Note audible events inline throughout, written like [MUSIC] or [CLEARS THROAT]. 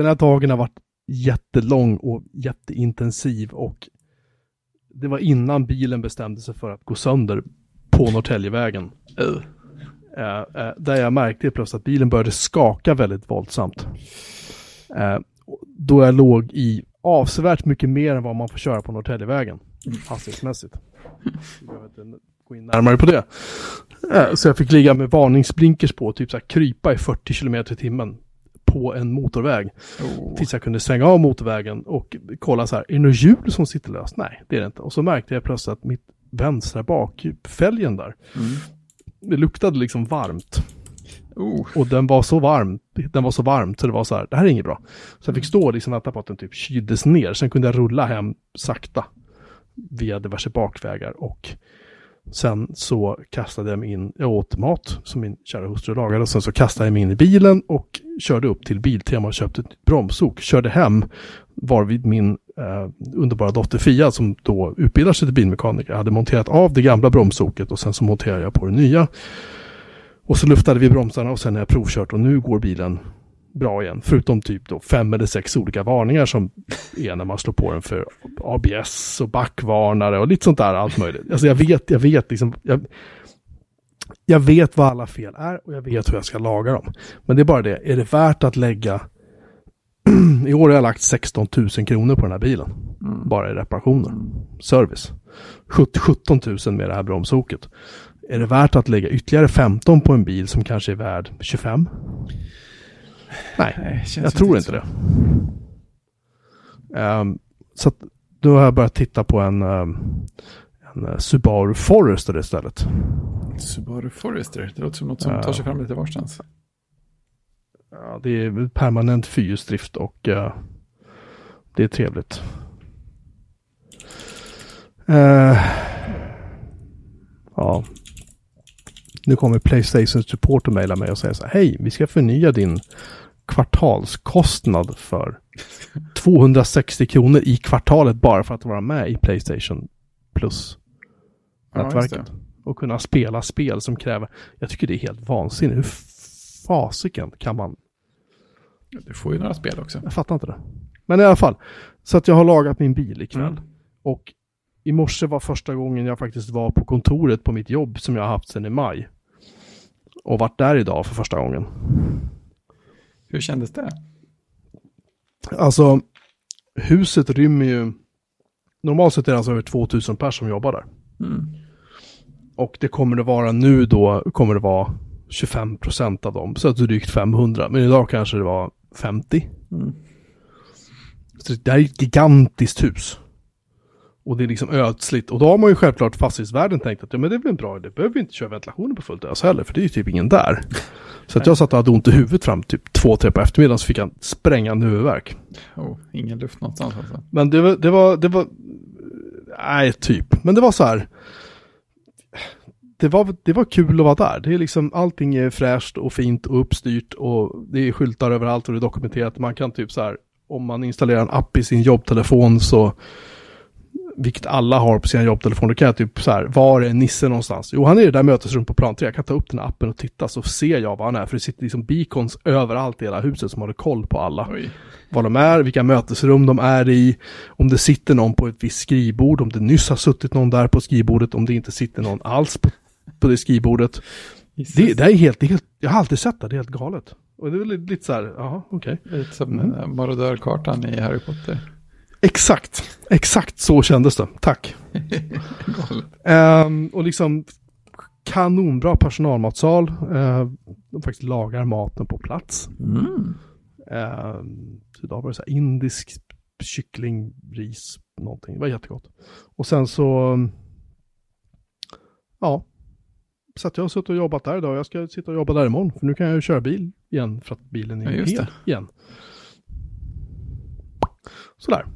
den här dagen har varit jättelång och jätteintensiv och det var innan bilen bestämde sig för att gå sönder på Norrtäljevägen. Uh. Uh, uh, där jag märkte plötsligt att bilen började skaka väldigt våldsamt. Uh, då jag låg i avsevärt mycket mer än vad man får köra på Norrtäljevägen hastighetsmässigt. Jag behöver inte gå in närmare på det. Så jag fick ligga med varningsblinkers på, typ så här krypa i 40 km i timmen på en motorväg. Oh. Tills jag kunde svänga av motorvägen och kolla så här, är det något hjul som sitter löst? Nej, det är det inte. Och så märkte jag plötsligt att mitt vänstra bakfälgen där, mm. det luktade liksom varmt. Oh. Och den var så varm, den var så varm så det var så här, det här är inget bra. Så jag fick stå och liksom vänta på att den typ kyldes ner. Sen kunde jag rulla hem sakta via diverse bakvägar och sen så kastade jag mig in, jag åt mat som min kära hustru lagade och sen så kastade jag mig in i bilen och körde upp till Biltema och köpte ett bromsok. Körde hem varvid min eh, underbara dotter Fia som då utbildar sig till bilmekaniker hade monterat av det gamla bromsoket och sen så monterade jag på det nya. Och så luftade vi bromsarna och sen har jag provkört och nu går bilen bra igen. Förutom typ då fem eller sex olika varningar som är när man slår på den för ABS och backvarnare och lite sånt där allt möjligt. Alltså jag vet, jag vet liksom, jag, jag vet vad alla fel är och jag vet hur jag ska laga dem. Men det är bara det, är det värt att lägga [CLEARS THROAT] i år har jag lagt 16 000 kronor på den här bilen. Mm. Bara i reparationer. Service. 17 000 med det här bromsoket. Är det värt att lägga ytterligare 15 på en bil som kanske är värd 25? Nej, Nej jag tror inte det. Um, så att, då har jag börjat titta på en, um, en uh, Subaru Forester istället. Subaru Forester, det låter som något som tar sig fram lite varstans. Ja, det är permanent fyrhjulsdrift och uh, det är trevligt. Uh, ja. Nu kommer Playstation Support och mejla mig och säga så här. Hej, vi ska förnya din kvartalskostnad för 260 kronor i kvartalet bara för att vara med i Playstation Plus-nätverket. Ja, och kunna spela spel som kräver, jag tycker det är helt vansinnigt. Hur fasiken kan man? Du får ju några spel också. Jag fattar inte det. Men i alla fall, så att jag har lagat min bil ikväll. Mm. Och i morse var första gången jag faktiskt var på kontoret på mitt jobb som jag har haft sedan i maj. Och varit där idag för första gången. Hur kändes det? Alltså, huset rymmer ju... Normalt sett är det alltså över 2000 personer som jobbar där. Mm. Och det kommer det vara nu då, kommer det vara 25 procent av dem, så att drygt 500. Men idag kanske det var 50. Mm. Så det här är ett gigantiskt hus. Och det är liksom ödsligt. Och då har man ju självklart fastighetsvärden tänkt att ja, men det är väl en bra idé. Behöver vi inte köra ventilationen på fullt ös heller, för det är ju typ ingen där. Så att jag satt och hade ont i huvudet fram typ två, tre på eftermiddagen så fick jag en sprängande huvudvärk. Oh, ingen luft någonstans alltså. Men det var, det var, det var, nej typ. Men det var så här. Det var, det var kul att vara där. Det är liksom, allting är fräscht och fint och uppstyrt och det är skyltar överallt och det är dokumenterat. Man kan typ så här, om man installerar en app i sin jobbtelefon så vilket alla har på sina jobbtelefoner, kan jag typ så här, var är Nisse någonstans? Jo, han är i det där mötesrummet på plan 3. Jag kan ta upp den här appen och titta så ser jag var han är. För det sitter liksom beacons överallt i hela huset som håller koll på alla. Oj. Var de är, vilka mötesrum de är i, om det sitter någon på ett visst skrivbord, om det nyss har suttit någon där på skrivbordet, om det inte sitter någon alls på, på det skrivbordet. Det, det, är helt, det är helt, jag har alltid sett det, det är helt galet. Och det är lite, lite så här, jaha, okej. Okay. Lite som mm. marodörkartan i Harry Potter. Exakt, exakt så kändes det. Tack. um, [LAUGHS] och liksom kanonbra personalmatsal. Uh, de faktiskt lagar maten på plats. Mm. Uh, idag var det så här indisk kyckling, ris, någonting. Det var jättegott. Och sen så, ja, så att jag har suttit och jobbat där idag. Jag ska sitta och jobba där imorgon. För nu kan jag ju köra bil igen för att bilen är ja, hel igen. Sådär.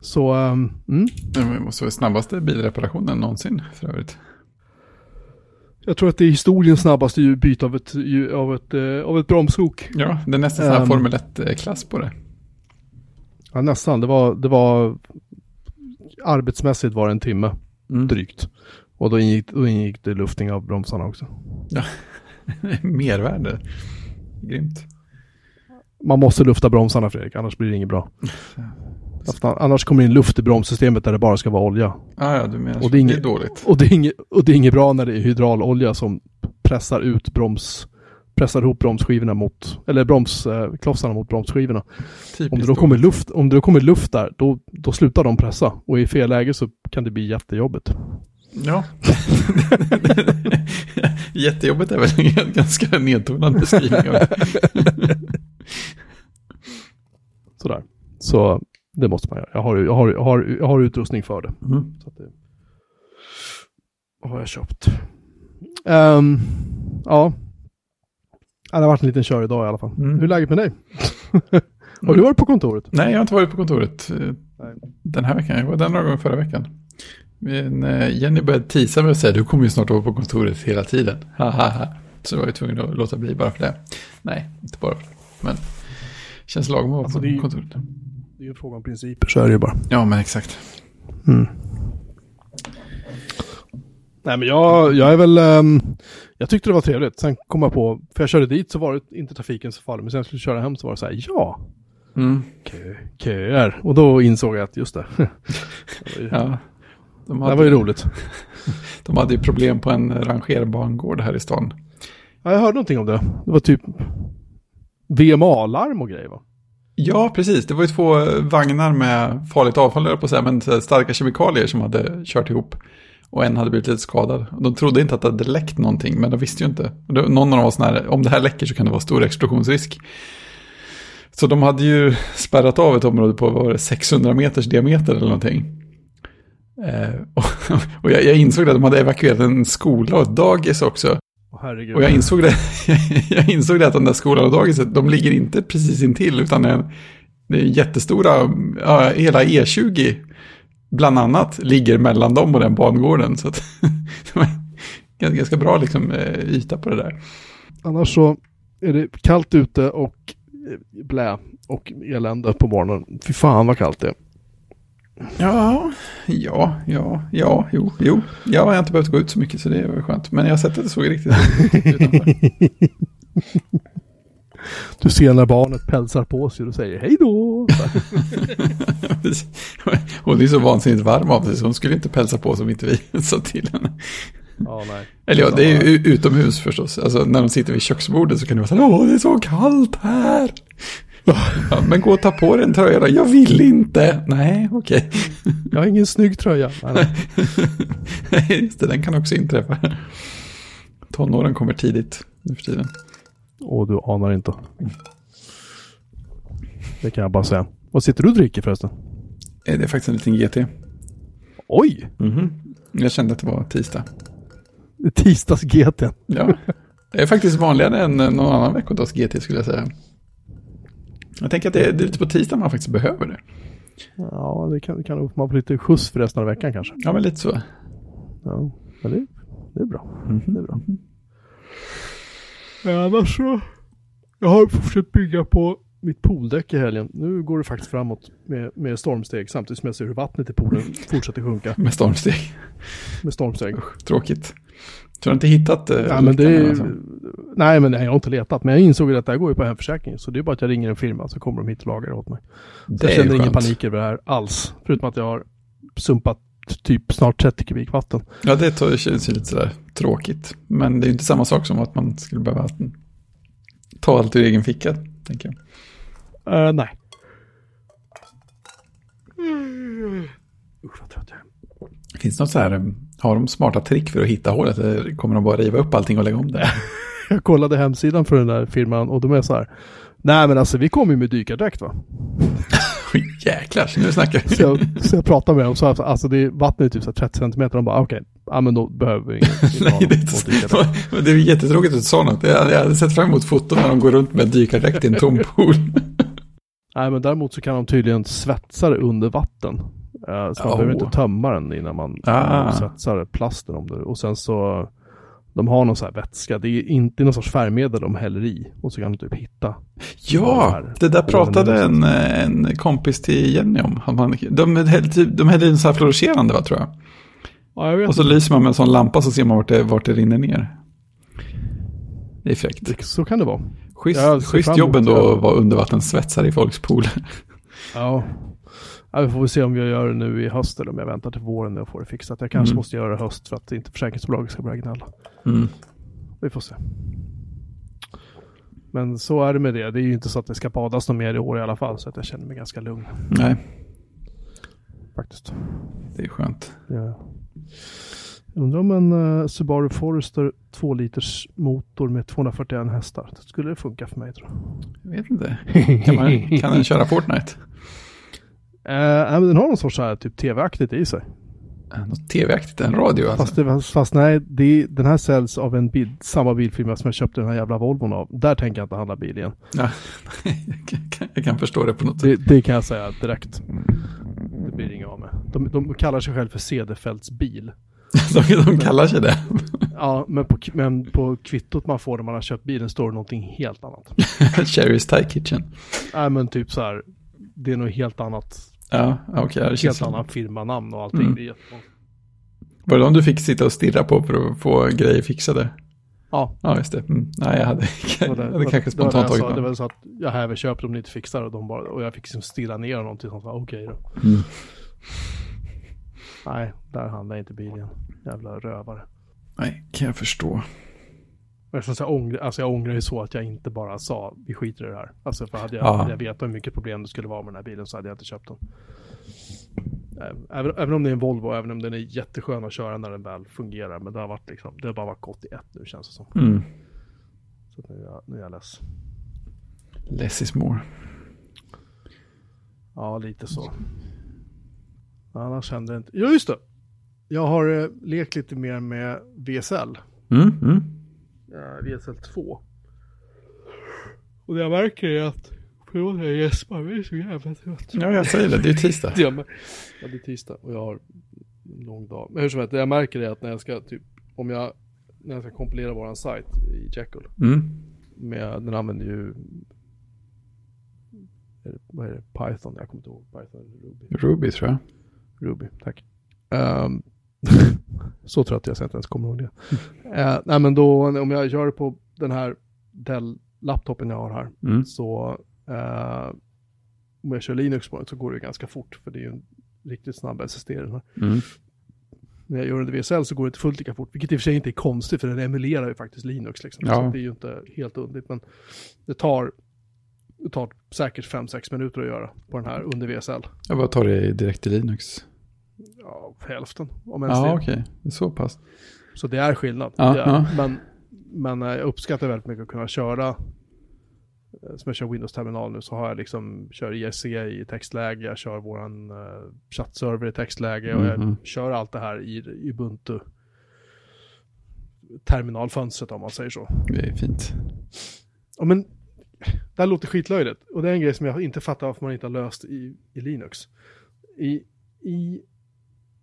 Så, um, mm. Det måste vara snabbaste bilreparationen någonsin för övrigt. Jag tror att det är historiens snabbaste byte av ett, av ett, uh, av ett bromsok. Ja, det är nästan um, så här ehm. Formel 1-klass på det. Ja, nästan. Det var, det var arbetsmässigt var det en timme mm. drygt. Och då ingick, då ingick det luftning av bromsarna också. Ja, [LAUGHS] mervärde. Grymt. Man måste lufta bromsarna Fredrik, annars blir det inget bra. Annars kommer det in luft i bromssystemet där det bara ska vara olja. Ah, ja, du menar Och det är inget- dåligt. Och det, är inget, och det är inget bra när det är hydraulolja som pressar ut broms, pressar ihop bromsskivorna mot, eller bromsklossarna mot bromsskivorna. Typiskt Om det då kommer luft, om det då kommer luft där, då, då slutar de pressa. Och i fel läge så kan det bli jättejobbigt. Ja. [LAUGHS] Jättejobbigt är väl en [LAUGHS] ganska nedtonad beskrivning det. [LAUGHS] Sådär. Så det måste man göra. Jag har, jag har, jag har, jag har utrustning för det. Mm. Så det vad har jag köpt. Ehm, ja. Det har varit en liten kör idag i alla fall. Mm. Hur är läget med dig? [LAUGHS] har du varit på kontoret? Nej, jag har inte varit på kontoret eh, Nej. den här veckan. Jag var där några gånger förra veckan. Men eh, Jenny började tisa mig och säga du kommer ju snart vara på kontoret hela tiden. Så jag var ju tvungen att låta bli bara för det. Nej, inte bara för det. Men känns lagom att vara Alltså, på det kontoret. Det är ju en fråga om principer, så är det ju bara. Ja, men exakt. Mm. Nej men jag, jag är väl, ehm, jag tyckte det var trevligt. Sen kom jag på, för jag körde dit så var det inte trafiken så farlig. Men sen skulle jag köra hem så var det så här, ja, Mm. kö, köer. Och då insåg jag att just det. [LAUGHS] det var ju, Ja. De det hade, var ju roligt. [LAUGHS] de hade ju problem på en rangerbangård här i stan. Ja, jag hörde någonting om det. Det var typ VMA-larm och grejer va? Ja, precis. Det var ju två vagnar med farligt avfall, höll jag på att säga, men starka kemikalier som hade kört ihop. Och en hade blivit lite skadad. De trodde inte att det hade läckt någonting, men de visste ju inte. Någon av dem var sån här, om det här läcker så kan det vara stor explosionsrisk. Så de hade ju spärrat av ett område på vad var det, 600 meters diameter eller någonting. Eh, och [LAUGHS] och jag, jag insåg att de hade evakuerat en skola och ett dagis också. Herregud. Och jag insåg det, [LAUGHS] jag insåg det att den där skolan och dagiset, de ligger inte precis intill, utan det är, det är jättestora, ja, hela E20 bland annat ligger mellan dem och den bangården. Så att [LAUGHS] det var ganska, ganska bra liksom, eh, yta på det där. Annars så är det kallt ute och eh, blä och elände på morgonen. Fy fan vad kallt det är. Ja, ja, ja, ja, jo, jo. Jag har inte behövt gå ut så mycket så det var skönt. Men jag har sett att det såg riktigt ut utanför. [LAUGHS] Du ser när barnet pälsar på sig och säger hej då. [LAUGHS] Hon är så vansinnigt varm av sig så hon skulle inte pälsa på som inte vi [LAUGHS] sa till henne. Ja. Eller ja, det är ju utomhus förstås. Alltså när de sitter vid köksbordet så kan det vara så här, åh det är så kallt här. Ja, men gå och ta på dig en tröja då. Jag vill inte. Nej, okej. Jag har ingen snygg tröja. Nej, nej. Just det, den kan också inträffa. Tonåren kommer tidigt nu för tiden. Och du anar inte. Det kan jag bara säga. Vad sitter du och dricker förresten? Eh, Det är faktiskt en liten GT. Oj! Jag kände att det var tisdag. Tisdags GT. Ja, det är faktiskt vanligare än någon annan veckodags GT skulle jag säga. Jag tänker att det är, det är lite på tisdag man faktiskt behöver det. Ja, det kan, det kan man få lite skjuts för resten av veckan kanske. Ja, men lite så. Ja, men det, det är bra. Det är bra. Ja, annars så. Jag har fortsatt bygga på mitt pooldäck i helgen. Nu går det faktiskt framåt med, med stormsteg samtidigt som jag ser hur vattnet i poolen fortsätter sjunka [LAUGHS] Med stormsteg. med stormsteg. Tråkigt. Så du har inte hittat eh, Ja, men det är, alltså? Nej, men jag har inte letat. Men jag insåg att det här går ju på hemförsäkring. Så det är bara att jag ringer en firma så kommer de hit och lagar det åt mig. Så Det jag är känner ingen panik över det här alls. Förutom att jag har sumpat typ snart 30 kubik vatten. Ja, det tar- känns ju lite sådär tråkigt. Men det är ju inte samma sak som att man skulle behöva ta allt ur egen ficka, tänker jag. Uh, nej. Usch vad trött jag är. Finns det något så här, eh, har de smarta trick för att hitta hålet? Eller kommer de bara riva upp allting och lägga om det? [LAUGHS] Jag kollade hemsidan för den där firman och de är så här. Nej men alltså vi kommer ju med dykardräkt va. [LAUGHS] Jäklar, nu snackar Så vi. jag, så jag pratade med dem och sa att alltså det, vattnet är typ så här 30 centimeter. De bara okej, ja men då behöver vi [LAUGHS] ingen. Nej, det, är det är jättetråkigt att du sa något. Jag, jag hade sett fram emot foton när de går runt med dykardräkt i en tom pool. Nej men däremot så kan de tydligen svetsa det under vatten. Eh, så man Oh. behöver inte tömma den innan man Ah. svetsar plasten om det. Och sen så, de har någon så här vätska. Det är inte någon sorts färgmedel de häller i. Och så kan du typ hitta. Ja, det där pratade en, en kompis till Jenny om. Man, de, typ- de hällde in så här fluorescerande va, tror jag. Ja, jag Och så lyser man med en sån lampa så ser man vart det, vart det rinner ner. Det är fräckt. Så kan det vara. Schysst, schysst jobb ändå att vara undervattenssvetsare i folks pooler. Ja. Ja. Vi får väl se om jag gör det nu i höst eller om jag väntar till våren när jag får det fixat. Jag kanske Mm. måste göra det i höst för att inte försäkringsbolaget ska börja gnälla. Mm. Vi får se. Men så är det med det. Det är ju inte så att det ska badas något mer i år i alla fall. Så att jag känner mig ganska lugn Nej, faktiskt. det är skönt. Ja. Jag undrar om en uh, Subaru Forester 2 liters motor med 241 hästar. Skulle det funka för mig tror jag. Jag vet inte. Kan, man, kan den köra Fortnite? Eh, den har någon sorts här, typ tv-aktigt i sig. Äh, Något tv-aktigt, en radio alltså. Fast, det, fast nej, det, den här säljs av en bil, samma bilfirma som jag köpte den här jävla Volvon av. Där tänker jag inte handla bil igen. Ja, jag, [LAUGHS] kan, jag kan förstå det på något sätt. Det, det kan jag säga direkt. Det blir inget av med. De, de kallar sig själv för Cederfeldts bil. [LAUGHS] De, de kallar sig det. [LAUGHS] Ja, men på, men på kvittot man får när man har köpt bilen står det någonting helt annat. Cherry's Thai Kitchen. Nej, men typ så här. Det är nog helt annat. Ja, okej. Okay, Helt känns annan firmanamn och allting. Mm. Det är jättekonstigt. Var det de du fick sitta och stirra på för att få grejer fixade? Ja, Ja, just det. Mm. Nej, jag hade, [LAUGHS] jag hade kanske det det spontant tagit sa. Det var så att jag här köper om ni inte fixar och de bara, och jag fick liksom stirra ner och någonting sånt. Okej då. Mm. Nej, där handlar inte bilen. Jävla rövare. Nej, kan jag förstå. Så jag, ångrar, alltså jag ångrar ju så att jag inte bara sa vi skiter i det här. Alltså för hade jag, Ja. hade jag vetat hur mycket problem det skulle vara med den här bilen så hade jag inte köpt den. Även, även om det är en Volvo, även om den är jätteskön att köra när den väl fungerar. Men det har varit liksom, det har bara varit gott i ett nu känns det som. Mm. Så nu, är jag, nu är jag less. Less is more. Ja, lite så. Annars händer det inte. Ja, just det. Jag har eh, lekt lite mer med VSL. Mm, mm. Uh, VSL 2. Och det jag märker är att, förlåt jag gäspar, jag är så jävla trött. Ja, jag säger det. Det är [LAUGHS] tisdag. Ja, men, ja, det är tisdag och jag har en lång dag. Men hur som helst, det jag märker är att när jag ska typ, om jag, när jag ska kompilera våran sajt i Jekyll, Mm. med, den använder ju, är det, vad är det, Python, jag kommer inte ihåg, Python eller Ruby. Ruby tror jag. Ruby, tack. Ehm, [LAUGHS] så trött jag så jag inte ens kommer ihåg det. Eh, nej men då, om jag gör det på den här Dell-laptopen jag har här, Mm. så eh, om jag kör Linux på den så går det ganska fort, för det är ju en riktigt snabb SSD den här. Mm. När jag gör den i VSL så går det inte fullt lika fort, vilket i och för sig inte är konstigt, för den emulerar ju faktiskt Linux liksom. Ja. Så det är ju inte helt underligt, men det tar, det tar säkert 5-6 minuter att göra på den här under VSL. Ja, vad tar det direkt i Linux? Ja, hälften, om ens Ja, okej. Är så pass. Så det är skillnad. Ja, det är. ja. Men, men eh, jag uppskattar väldigt mycket att kunna köra, eh, som jag kör Windows-terminal nu, så har jag liksom, kör IRC i textläge, jag kör våran uh, chattserver i textläge och Mhm. jag kör allt det här i, i Ubuntu terminalfönstret om man säger så. Det är fint. Ja men, det här låter skitlöjligt. Och det är en grej som jag inte fattar varför man inte har löst i, i Linux. I, i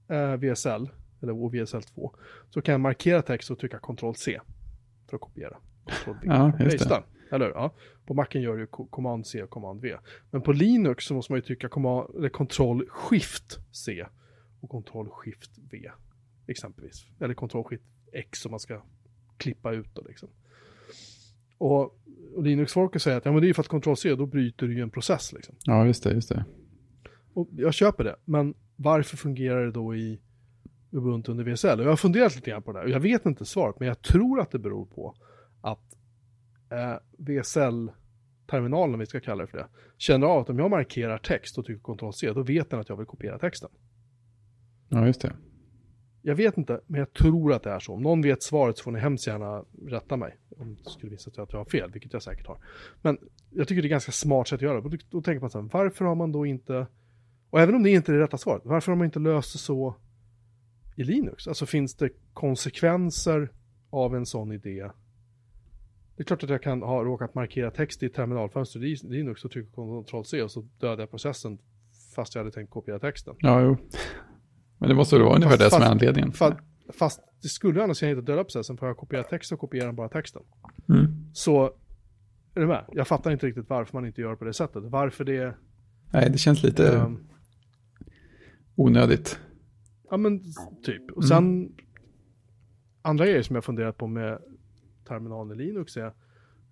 eh, VSL, eller VSL 2, så kan jag markera text och trycka Ctrl-C för att kopiera. Ja, just det. Eller? Ja. På Macen gör du Command-C och Command-V. Men på Linux så måste man ju trycka Ctrl-Shift-C och Ctrl-Shift-V. Exempelvis. Eller Ctrl-Shift-X om man ska klippa ut det liksom. Och, och Linux-folket säger att ja, men det är ju för att Ctrl-C, då bryter du ju en process liksom. Ja, just det, just det. Och jag köper det, men varför fungerar det då i Ubuntu under VSL? Och jag har funderat lite grann på det här och jag vet inte svaret, men jag tror att det beror på att eh, VSL-terminalen, om vi ska kalla det för det, känner av att om jag markerar text och trycker Ctrl-C, då vet den att jag vill kopiera texten. Ja, just det. Jag vet inte, men jag tror att det är så. Om någon vet svaret så får ni hemskt gärna rätta mig. Om det skulle visa sig att jag har fel, vilket jag säkert har. Men jag tycker det är ganska smart sätt att göra det. Då tänker man så här, varför har man då inte... Och även om det inte är det rätta svaret, varför har man inte löst det så i Linux? Alltså finns det konsekvenser av en sån idé? Det är klart att jag kan ha råkat markera text i ett terminalfönster i Linux och trycka Ctrl-C och så dödar jag processen fast jag hade tänkt kopiera texten. Ja, jo. Men det måste vara ungefär det som är fast- anledningen. Fast, fast det skulle annars jag inte döda processen för jag kopierar text och kopierar bara texten. Mm. Så, är du med? Jag fattar inte riktigt varför man inte gör på det sättet. Varför det... Nej, det känns lite ehm, onödigt. ja men typ. Och sen, andra grejer som jag funderat på med terminalen i Linux är,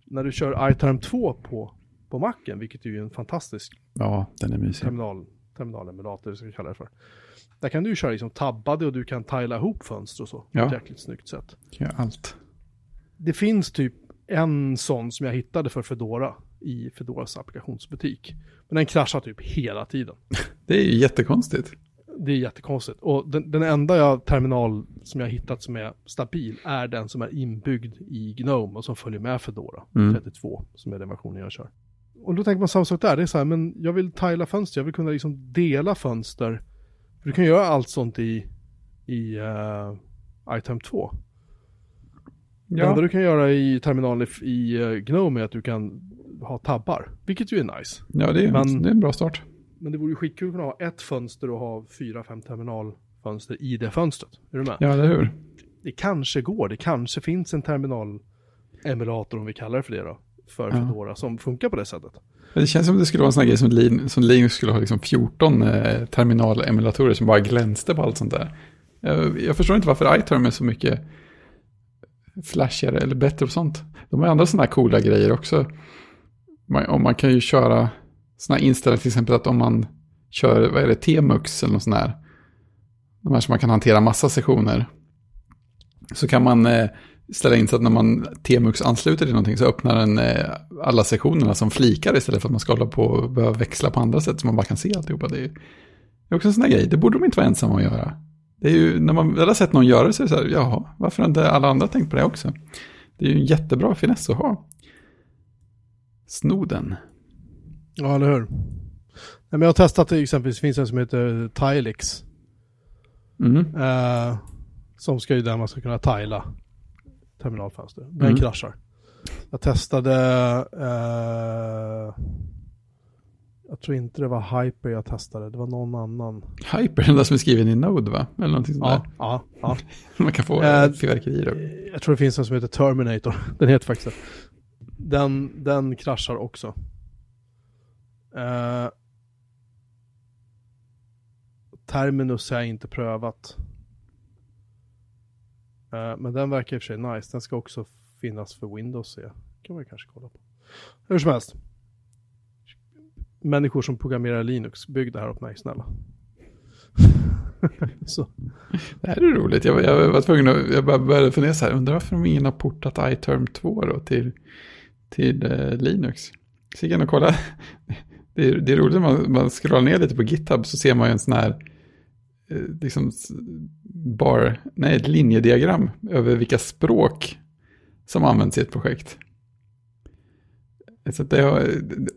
när du kör iTerm 2 på, på macken, vilket är ju en fantastisk Ja, den är mysig. terminal, terminalemulator, ska vi kalla det för. Där kan du köra liksom tabbade och du kan tila ihop fönster och så. På Ja. ett jäkligt snyggt sätt. Göra allt. Det finns typ en sån som jag hittade för Fedora i Fedoras applikationsbutik. Men den kraschar typ hela tiden. [LAUGHS] Det är ju jättekonstigt. Det är jättekonstigt. Och den, den enda jag, terminal som jag hittat som är stabil är den som är inbyggd i Gnome och som följer med Fedora Mm. 32, som är den versionen jag kör. Och då tänker man samma sak där, det är så här, men jag vill tila fönster, jag vill kunna liksom dela fönster. För du kan göra allt sånt i, i uh, Item 2. Det enda Ja, du kan göra i terminalen i, i eh, Gnome är att du kan ha tabbar, vilket ju är nice. ja det, är, Men- det är en bra start. Men det vore ju skitkul att kunna ha ett fönster och ha fyra, fem terminalfönster i det fönstret. Är du med? Ja, eller hur? Det kanske går, det kanske finns en terminalemulator om vi kallar det för det då. För Ja. Fedora som funkar på det sättet. Det känns som det skulle vara en sån här grej som, Lin, som Linux skulle ha liksom 14 eh, terminalemulatorer som bara glänste på allt sånt där. Jag, jag förstår inte varför iTerm är så mycket flashigare eller bättre på sånt. De har andra sådana här coola grejer också. Man, och man kan ju köra sådana här inställningar till exempel att om man kör, vad är det, T-mux eller något sånt här. De här som man kan hantera massa sessioner. Så kan man eh, ställa in så att när man T-mux ansluter till någonting så öppnar den eh, alla sektionerna som flikar istället för att man ska hålla på och behöva växla på andra sätt så man bara kan se alltihopa. Det är, det är också en sån här grej, det borde de inte vara ensamma att göra. Det är ju, när man väl har sett någon göra det så är det så här, jaha, varför har inte alla andra tänkt på det också? Det är ju en jättebra finess att ha. Snoden. Ja, eller hur? Nej, men jag har testat det exempelvis, det finns en som heter Tilix. Mm. Eh, som ska ju där man ska kunna tila terminalfönster. Den Mm. kraschar. Jag testade, eh, jag tror inte det var Hyper jag testade, det var någon annan. Hyper, [LAUGHS] den där som är skriven i Node va? Eller någonting sånt Ja, ja, ja. där. [LAUGHS] Man kan få Eh, fyrverkerier. Jag tror det finns en som heter Terminator. [LAUGHS] Den heter faktiskt det. Den, den kraschar också. Eh, terminus har jag inte prövat. Uh, men den verkar i och för sig nice. Den ska också finnas för Windows se. kan man kanske kolla på. Hur som helst. Människor som programmerar Linux, bygg det här åt mig snälla. [LAUGHS] Så. Det här är roligt. Jag, var- jag var tvungen att, jag började fundera så här, undrar varför de ingen har portat iTerm 2 då till, till eh, Linux. Så gick jag in och kollade. Det är, det är roligt när man, man scrollar ner lite på GitHub så ser man ju en sån här eh, liksom bar, nej, ett linjediagram över vilka språk som används i ett projekt. Så det, har,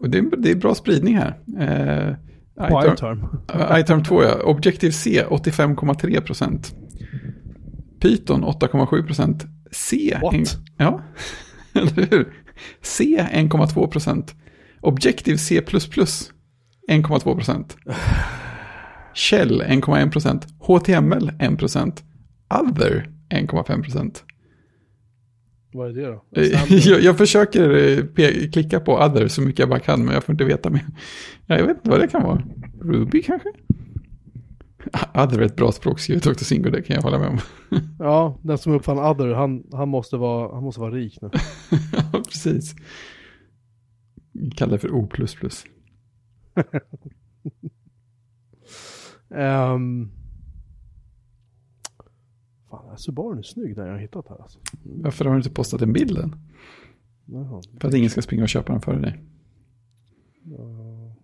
och det, är, det är bra spridning här. Eh, På iTerm- iTerm. Uh, iTerm 2 ja. Objective-C 85,3%. Python 8,7%. C. What? En, ja, [LAUGHS] eller hur? C 1,2%. Objective C++ 1,2%. Shell 1,1%. HTML 1%. Other 1,5%. Vad är det då? Eh, [LAUGHS] Jag, jag försöker eh, klicka på other så mycket jag bara kan, men jag får inte veta mer. Ja, jag vet inte vad det kan vara. Ruby kanske? Other är ett bra språk skrivet också Singo, det kan jag hålla med om. [LAUGHS] Ja, den som uppfann Other, han, han, måste vara, han måste vara rik nu. [LAUGHS] ja, precis. Kallar det för O++. Um, [LAUGHS] fan, den här Subarun är snygg, den jag har hittat här alltså. Varför har du inte postat den bilden? Jaha. För att ingen ska springa och köpa den före dig. Ja.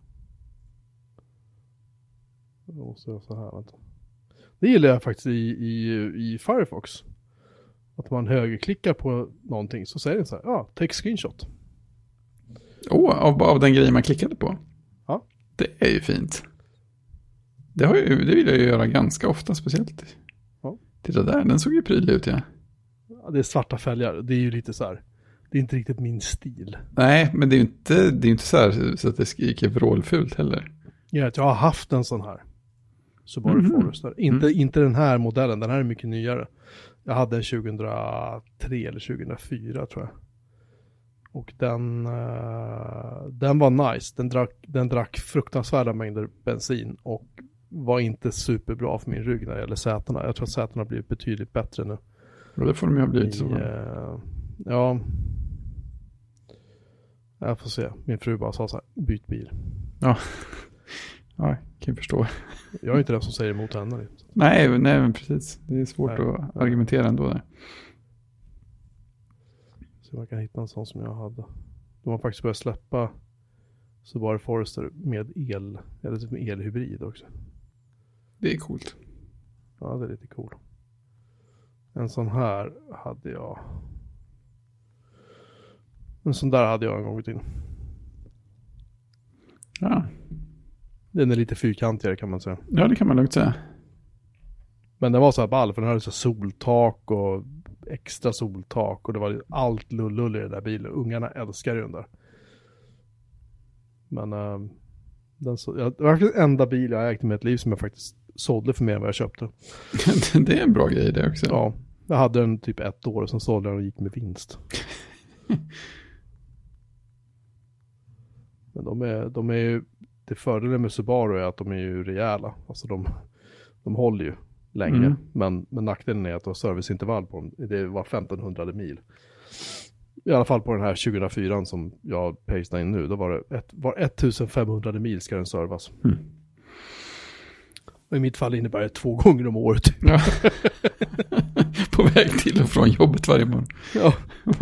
Jag måste göra så här, vänta. Det gillar jag faktiskt i, i, i Firefox. Att man högerklickar på någonting så säger den så här, ja, take screenshot. Åh, av, av den grejen man klickade på? Ja. Det är ju fint. Det, har ju, det vill jag ju göra ganska ofta, speciellt. Ja. Titta där, den såg ju prydlig ut ja. Ja, det är svarta fälgar, det är ju lite så här, det är inte riktigt min stil. Nej, men det är ju inte, det är inte så, här, så att det skriker vrålfult heller. Ja, jag har haft en sån här. Subaru Mhm. Forester. Inte, inte den här modellen, den här är mycket nyare. Jag hade en 2003 eller 2004 tror jag. Och den, eh, den var nice. Den drack, den drack fruktansvärda mängder bensin och var inte superbra för min rygg när det gäller sätena. Jag tror att sätena har blivit betydligt bättre nu. Och det får de ju ha blivit I, eh, ja. Jag får se. Min fru bara sa så här, byt bil. Ja, [LAUGHS] kan jag förstå. Jag är inte den som säger emot henne. liksom. Nej, nej men precis. Det är svårt Nej. att argumentera ändå. Där. Så man kan hitta en sån som jag hade. De har faktiskt börjat släppa Subaru Forester med el, eller typ med elhybrid också. Det är coolt. Ja, det är lite cool. En sån här hade jag. En sån där hade jag en gång i tiden. Ja. Den är lite fyrkantigare kan man säga. ja, det kan man lugnt säga. Men den var så här ball för den hade så soltak och extra soltak och det var allt lullull i den där bilen. Ungarna älskar den där. Men ehm, den så, ja, det var faktiskt enda bil jag ägt i mitt liv som jag faktiskt sålde för mer än vad jag köpte. [LAUGHS] det är en bra grej det också. Ja, jag hade den typ ett år och sen sålde jag den och gick med vinst. [LAUGHS] Men de är, de är ju, det fördelen med Subaru är att de är ju rejäla. Alltså de, de håller ju länge. Mm. Men, men nackdelen är att du har serviceintervall på dem. Det var 1500 mil. I alla fall på den här 2004 som jag pastar in nu. Då var det ett, var 1500 mil ska den servas. Mm. Och i mitt fall innebär det två gånger om året. [LAUGHS] Ja. På väg till och från jobbet varje morgon. Ja,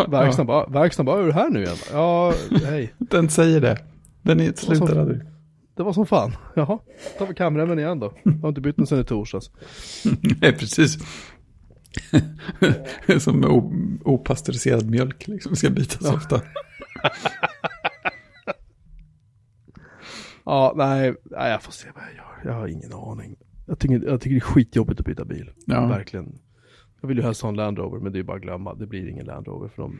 verkstaden bara, verkstaden bara, är du här nu igen? Ja, hej. Ja, [LAUGHS] den säger det. Den är slutar aldrig. Det var som fan. Jaha, tar vi kamremmen igen då. [LAUGHS] Jag har inte bytt den sedan i torsdags. [LAUGHS] Nej, precis. [LAUGHS] Som opastöriserad mjölk liksom ska bytas ofta. Ja, nej, nej, jag får se vad jag gör. Jag har ingen aning. Jag tycker, jag tycker det är skitjobbigt att byta bil. Ja. Verkligen. Jag vill ju helst ha en Land Rover, men det är bara att glömma. Det blir ingen Land Rover. För de,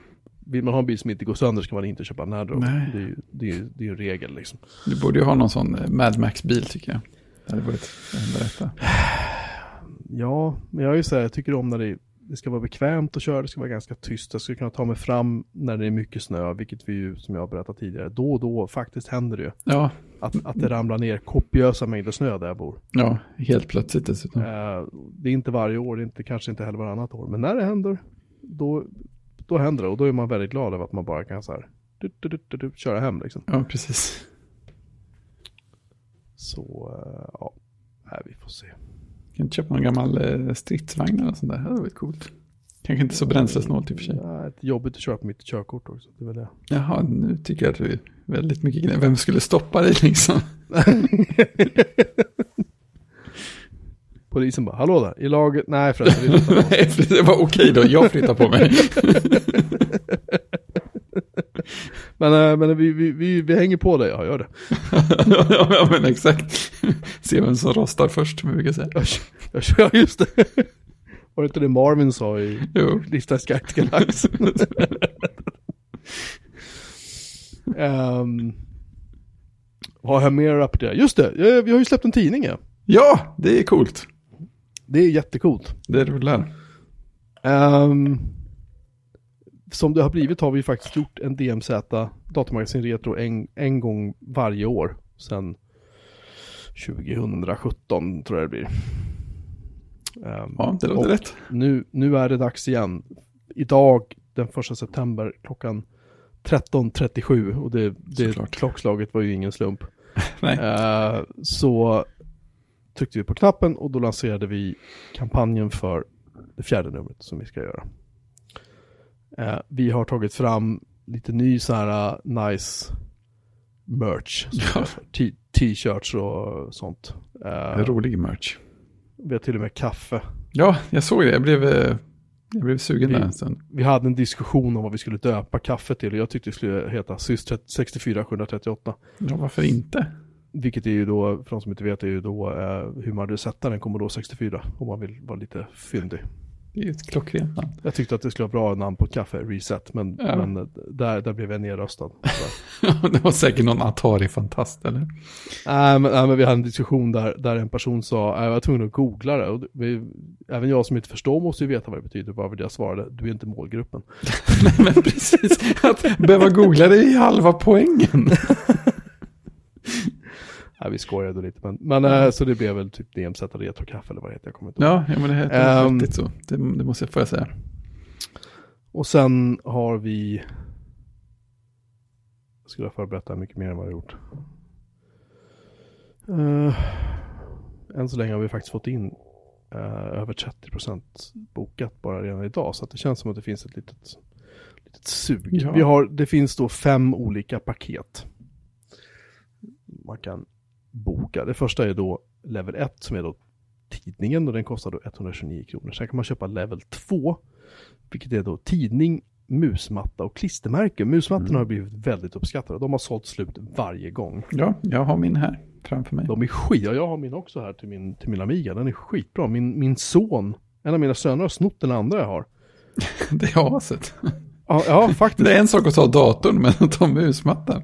vill man ha en bil som inte går sönder ska man inte köpa en. Nej. Det är ju det är, det är en regel liksom. Du borde ju ha någon sån eh, Mad Max-bil tycker jag. Det hade varit det rätta. [SIGHS] Ja, men jag är ju så här, jag tycker om när det, det ska vara bekvämt att köra, det ska vara ganska tyst. Jag ska kunna ta mig fram när det är mycket snö, vilket vi ju, som jag har berättat tidigare, då och då faktiskt händer det ju. Ja, Att, att det ramlar ner kopiösa mängder snö där jag bor. ja, helt plötsligt dessutom. Eh, det är inte varje år, det är inte, kanske inte heller varannat år. Men när det händer, då, då händer det. Och då är man väldigt glad över att man bara kan så här, du, du, du, du, du, köra hem liksom. Ja, precis. Så, eh, ja, nej, vi får se. Kan inte köpa någon gammal eh, stridsvagn eller sånt där. Det hade varit coolt. Kanske inte så bränslesnålt i och för sig. Ja, ett jobbigt att köra på mitt körkort också, det är väl det. Jaha, nu tycker jag att det är väldigt mycket gnäll. Vem skulle stoppa dig liksom? [LAUGHS] Polisen bara, hallå där, i laget, nej förresten, vi flyttar på oss." [LAUGHS] Nej, för det var okej då, jag flyttar på mig. [LAUGHS] Men, eh, men vi, vi, vi, vi hänger på dig, ja gör det. [LAUGHS] ja, men exakt. Se vem som rostar först, som vi brukar säga. Jag, jag kör, just det. Var det inte det Marvin sa i till Galaxen? Ehm, vad har jag mer att rapportera? Just det, eh, vi har ju släppt en tidning ja. Ja, det är coolt. Det är jättecoolt. Det rullar. Ehm, som det har blivit har vi faktiskt gjort en DMZ datamagasin Retro en, en gång varje år. Sen 2017 tror jag det blir. Ehm, Ja, det låter rätt. Nu, nu är det dags igen. Idag den 1 september klockan 13.37 och det, det klockslaget var ju ingen slump. [LAUGHS] Nej. Eh, så tryckte vi på knappen och då lanserade vi kampanjen för det fjärde numret som vi ska göra. Eh, vi har tagit fram lite ny så här uh, nice merch. Ja. [LAUGHS] T-shirts och sånt. Eh, Rolig merch. vi har till och med kaffe. Ja, jag såg det. Jag blev, eh, jag blev sugen Vi- där en stund. Vi hade en diskussion om vad vi skulle döpa kaffet till jag tyckte det skulle heta SYS 64738. Ja, varför inte? Vilket är ju då, för de som inte vet, är ju då eh, hur man hade sett den Commodore 64 om man vill vara lite fyndig. Det är ju ett klockrent namn. Jag tyckte att det skulle vara bra namn på ett kaffe, Reset, men, Ja. men eh, där, där blev jag nedröstad. [LAUGHS] Det var säkert någon Atari-fantast, eller? Nej, men, nej, men vi hade en diskussion där, där en person sa, "Nej, jag var tvungen att googla det. Och vi, även jag som inte förstår måste ju veta vad det betyder, bara jag svarade, du är inte målgruppen. [LAUGHS] Nej, men precis. Att behöva googla det är halva poängen. [LAUGHS] Nej, vi skojade lite, men, men eh, så det blev väl typ DMZ Retro-kaffe eller vad det heter, jag kommer inte ihåg. Ja, ja men det heter Ehm. riktigt så. Det, det måste jag få säga. Och sen har vi Jag skulle ha förberett det här mycket mer än vad jag gjort. Uh, än så länge har vi faktiskt fått in uh, över 30% bokat bara redan idag. Så det känns som att det finns ett litet, litet sug. Ja. Vi har, det finns då fem olika paket. Man kan boka. Det första är då level 1 som är då tidningen och den kostar då 129 kronor. Sen kan man köpa level 2, vilket är då tidning, musmatta och klistermärke. Musmattorna har blivit väldigt uppskattade. De har sålt slut varje gång. Ja, jag har min här framför mig. De är skit. Ja, jag har min också här till min, till min Amiga. Den är skitbra. Min, min son, en av mina söner har snott den andra jag har. [LAUGHS] Det är aset. Ja, ja faktiskt. Det är en sak att ta datorn, men att ta musmattan.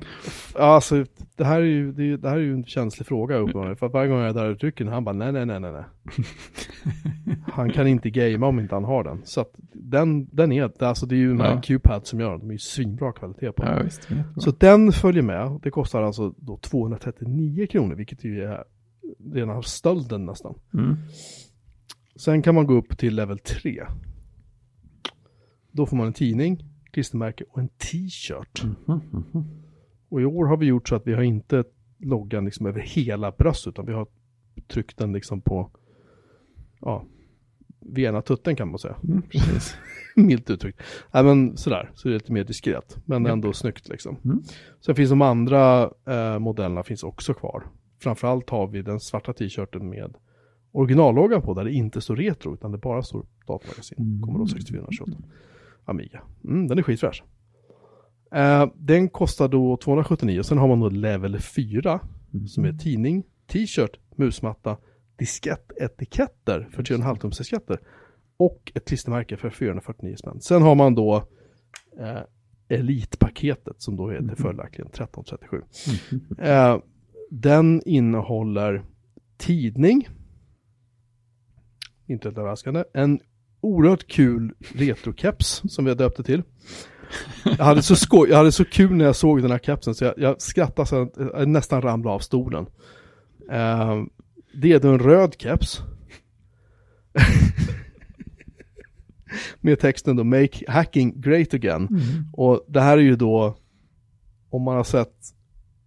Alltså, det här är ju, det, är- det här är ju en känslig fråga uppenbarligen. För att varje gång jag är där och trycker han bara nej, nej, nej, nej, nej. [LAUGHS] Han kan inte gamea om inte han har den. Så att den, den är, alltså det är ju den här Ja. Q-pad som gör den. De är ju svinbra kvalitet på den. Ja, visst. Så den följer med. Det kostar alltså då 239 kronor, vilket ju är rena stölden nästan. Mm. Sen kan man gå upp till level 3. Då får man en tidning, klistermärke och en t-shirt. Och i år har vi gjort så att vi har inte loggan liksom över hela bröstet utan vi har tryckt den liksom på ja, vid ena tutten kan man säga. Mm, precis. [LAUGHS] Milt uttryckt. Nej men sådär, så det är lite mer diskret. Men ändå snyggt liksom. Mm. Sen finns de andra eh, modellerna finns också kvar. Framförallt har vi den svarta t-shirten med originalloggan på där det inte står retro utan det bara står datamagasin. Mm. Commodore 6428. Amiga. Mm, den är skitfräsch. Eh, den kostar då 279 sen har man då level 4 som är tidning, t-shirt, musmatta, diskettetiketter för 3,5 tums disketter och ett klistermärke för 449 spänn. Sen har man då eh, Elitpaketet som då heter följaktligen 1337. Eh, den innehåller tidning, inte helt överraskande, en oerhört kul retrokeps som vi har döpt det till. Jag hade, så skoj, jag hade så kul när jag såg den här kepsen så jag, jag skrattade så jag nästan ramlade av stolen. Eh, det är då en röd keps. [LAUGHS] Med texten då Make hacking great again. Och det här är ju då, om man har sett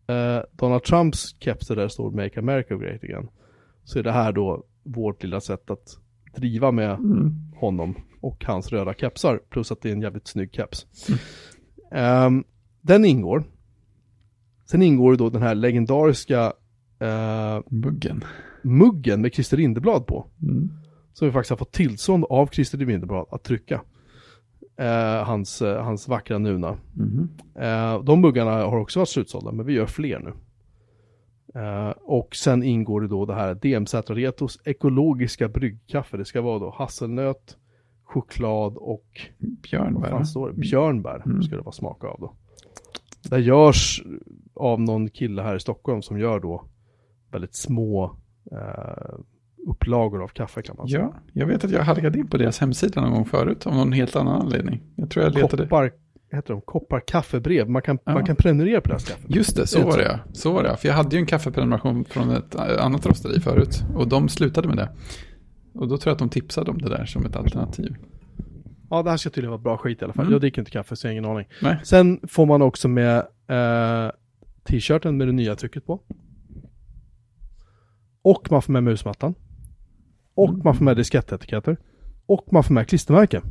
eh, Donald Trumps keps där det står Make America great again. Så är det här då vårt lilla sätt att driva med Mm. honom och hans röda kepsar. Plus att det är en jävligt snygg keps. Ehm, den ingår. Sen ingår då den här legendariska eh, Muggen. muggen med Christer Lindeblad på. Mm. Som vi faktiskt har fått tillstånd av Christer Lindeblad att trycka. Eh, hans, eh, hans vackra Nuna. Eh, de muggarna har också varit slutsålda, men vi gör fler nu. Eh, och sen ingår det då det här DMZ Retos ekologiska bryggkaffe. Det ska vara då hasselnöt, choklad och Björnbär. står det? Björnbär Mm. ska det vara smak av då. Det görs av någon kille här i Stockholm som gör då väldigt små eh, upplagor av kaffe kan man säga. Ja, jag vet att jag halkade in på deras hemsida någon gång förut av någon helt annan anledning. Jag tror jag letade. Koppar, heter de? Koppar kaffebrev. Man kan, Ja. man kan prenumerera på deras kaffe. Just det, så var det ja. Så var det. För jag hade ju en kaffeprenumeration från ett eh, annat rosteri förut. Och de slutade med det. Och då tror jag att de tipsade om det där som ett alternativ. Ja, det här ska tydligen vara bra skit i alla fall. Mm. Jag dricker inte kaffe så jag har ingen aning. Nej. Sen får man också med eh, t-shirten med det nya trycket på. Och man får med musmattan. Och Mm. man får med diskettetiketter. Och man får med klistermärken.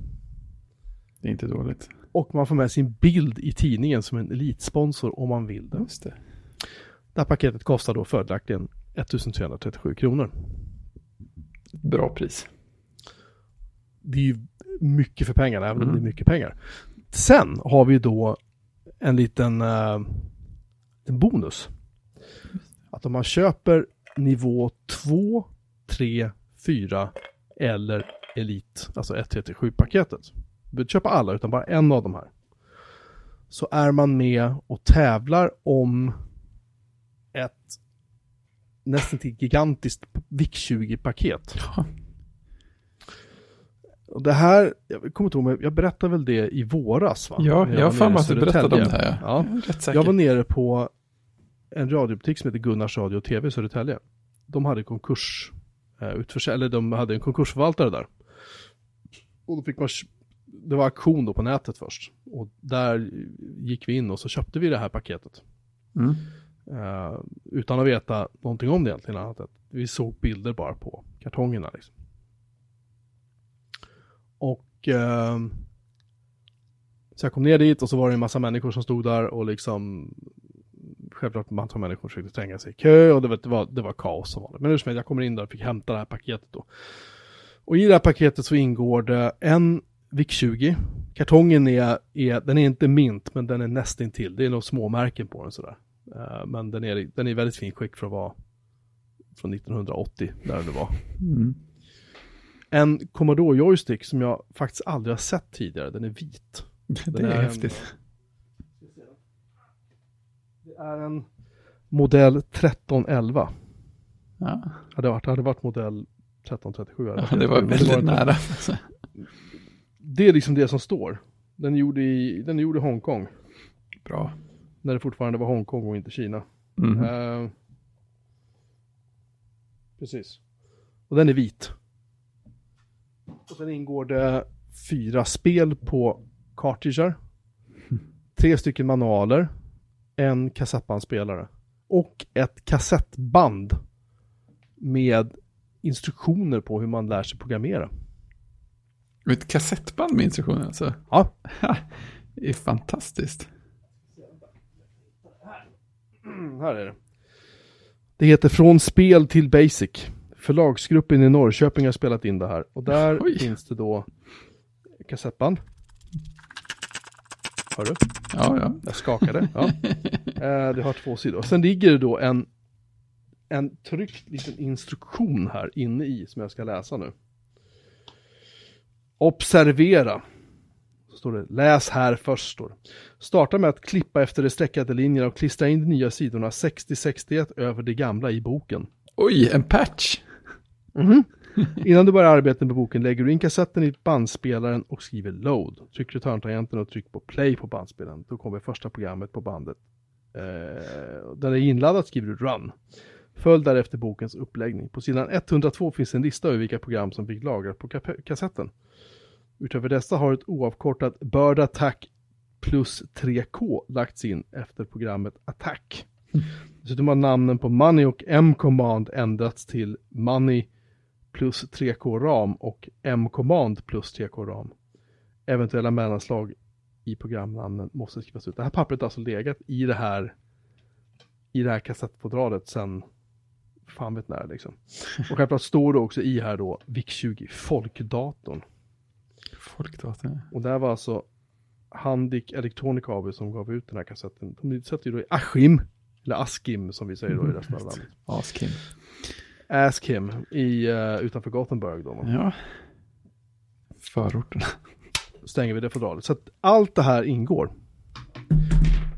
Det är inte dåligt. Och man får med sin bild i tidningen som en elitsponsor om man vill det. Just det. Det här paketet kostar då fördelaktigen 1337 kronor. Bra pris. Det är ju mycket för pengarna, även om Mm. det är mycket pengar. Sen har vi då en liten eh, en bonus. Att om man köper nivå 2, 3, 4 eller Elit, alltså 137-paketet. Du behöver inte köpa alla utan bara en av de här. Så är man med och tävlar om ett nästan till gigantiskt VIC-20-paket. Ja. Och det här, jag kommer inte ihåg, jag berättade väl det i våras va? Ja, jag har för mig att du berättade om det här. Ja. Säker. Jag var nere på en radiobutik som heter Gunnars Radio och TV i Södertälje. De hade konkurs, eh, eller de hade en konkursförvaltare där. Och då fick man det var auktion då på nätet först. Och där gick vi in och så köpte vi det här paketet. Mm. Eh, utan att veta någonting om det egentligen. Annat att vi såg bilder bara på kartongerna. Liksom. Och eh, så jag kom ner dit och så var det en massa människor som stod där och liksom självklart en massa människor försökte tränga sig i kö och det var, det var, det var kaos som vanligt. Men hur som helst, jag kommer in där och fick hämta det här paketet då. Och i det här paketet så ingår det en VIC-20. Kartongen är, är, den är inte mint, men den är nästintill. Det är nog småmärken på den sådär. Uh, men den är, den är väldigt fin skick för att vara från 1980, där det var. Mm. En Commodore joystick som jag faktiskt aldrig har sett tidigare, den är vit. [LAUGHS] Det Den är, är häftigt. Det är en modell 1311. Ja. Hade varit, hade varit modell 1337. hade Ja, det var väldigt nära. [LAUGHS] Det är liksom det som står. Den är gjord i, den är gjord i Hongkong. Bra. När det fortfarande var Hongkong och inte Kina. Mm. Eh, precis. Och den är vit. Och sen ingår det fyra spel på cartridger. [LAUGHS] Tre stycken manualer. En kassettbandspelare. Och ett kassettband. Med instruktioner på hur man lär sig programmera. Ett kassettband med instruktioner alltså. Ja, Det är fantastiskt. Här är det. Det heter Från spel till basic. Förlagsgruppen i Norrköping har spelat in det här. Och där Oj. finns det då kassettband. Hör du? Ja, ja. Jag skakade. Ja. [LAUGHS] Eh, det har två sidor. Sen ligger det då en, en tryckt liten instruktion här inne i som jag ska läsa nu. Observera. Så står det, läs här först. Står det. Starta med att klippa efter de streckade linjerna och klistra in de nya sidorna 60-61 över de gamla i boken. Oj, en patch. Innan du börjar arbetet med boken lägger du in kassetten i bandspelaren och skriver load. Tryck return-tangenten och tryck på play på bandspelaren. Då kommer första programmet på bandet. Eh, när det är inladdat skriver du run. Följ därefter bokens uppläggning. På sidan 102 finns en lista över vilka program som fick lagras på kassetten. Utöver dessa har ett oavkortat Bird Attack plus 3K lagts in efter programmet Attack. Dessutom har namnen på Money och M-command ändrats till Money plus 3K ram och M-command plus 3K ram. Eventuella mellanslag i programnamnen måste skrivas ut. Det här pappret har alltså legat i det här i det här kassettfodralet sen fan vet när liksom. Och självklart står det också i här då VIC-20 folkdatorn. Folkdatorn. Och det här var alltså Handik Electronic AB som gav ut den här kassetten. De sätter ju då i Askim, eller Askim som vi säger då i resten av landet. Askim. Askim i, uh, utanför Gothenburg då. Ja. Förorterna. stänger vi det fodralet. Så att allt det här ingår.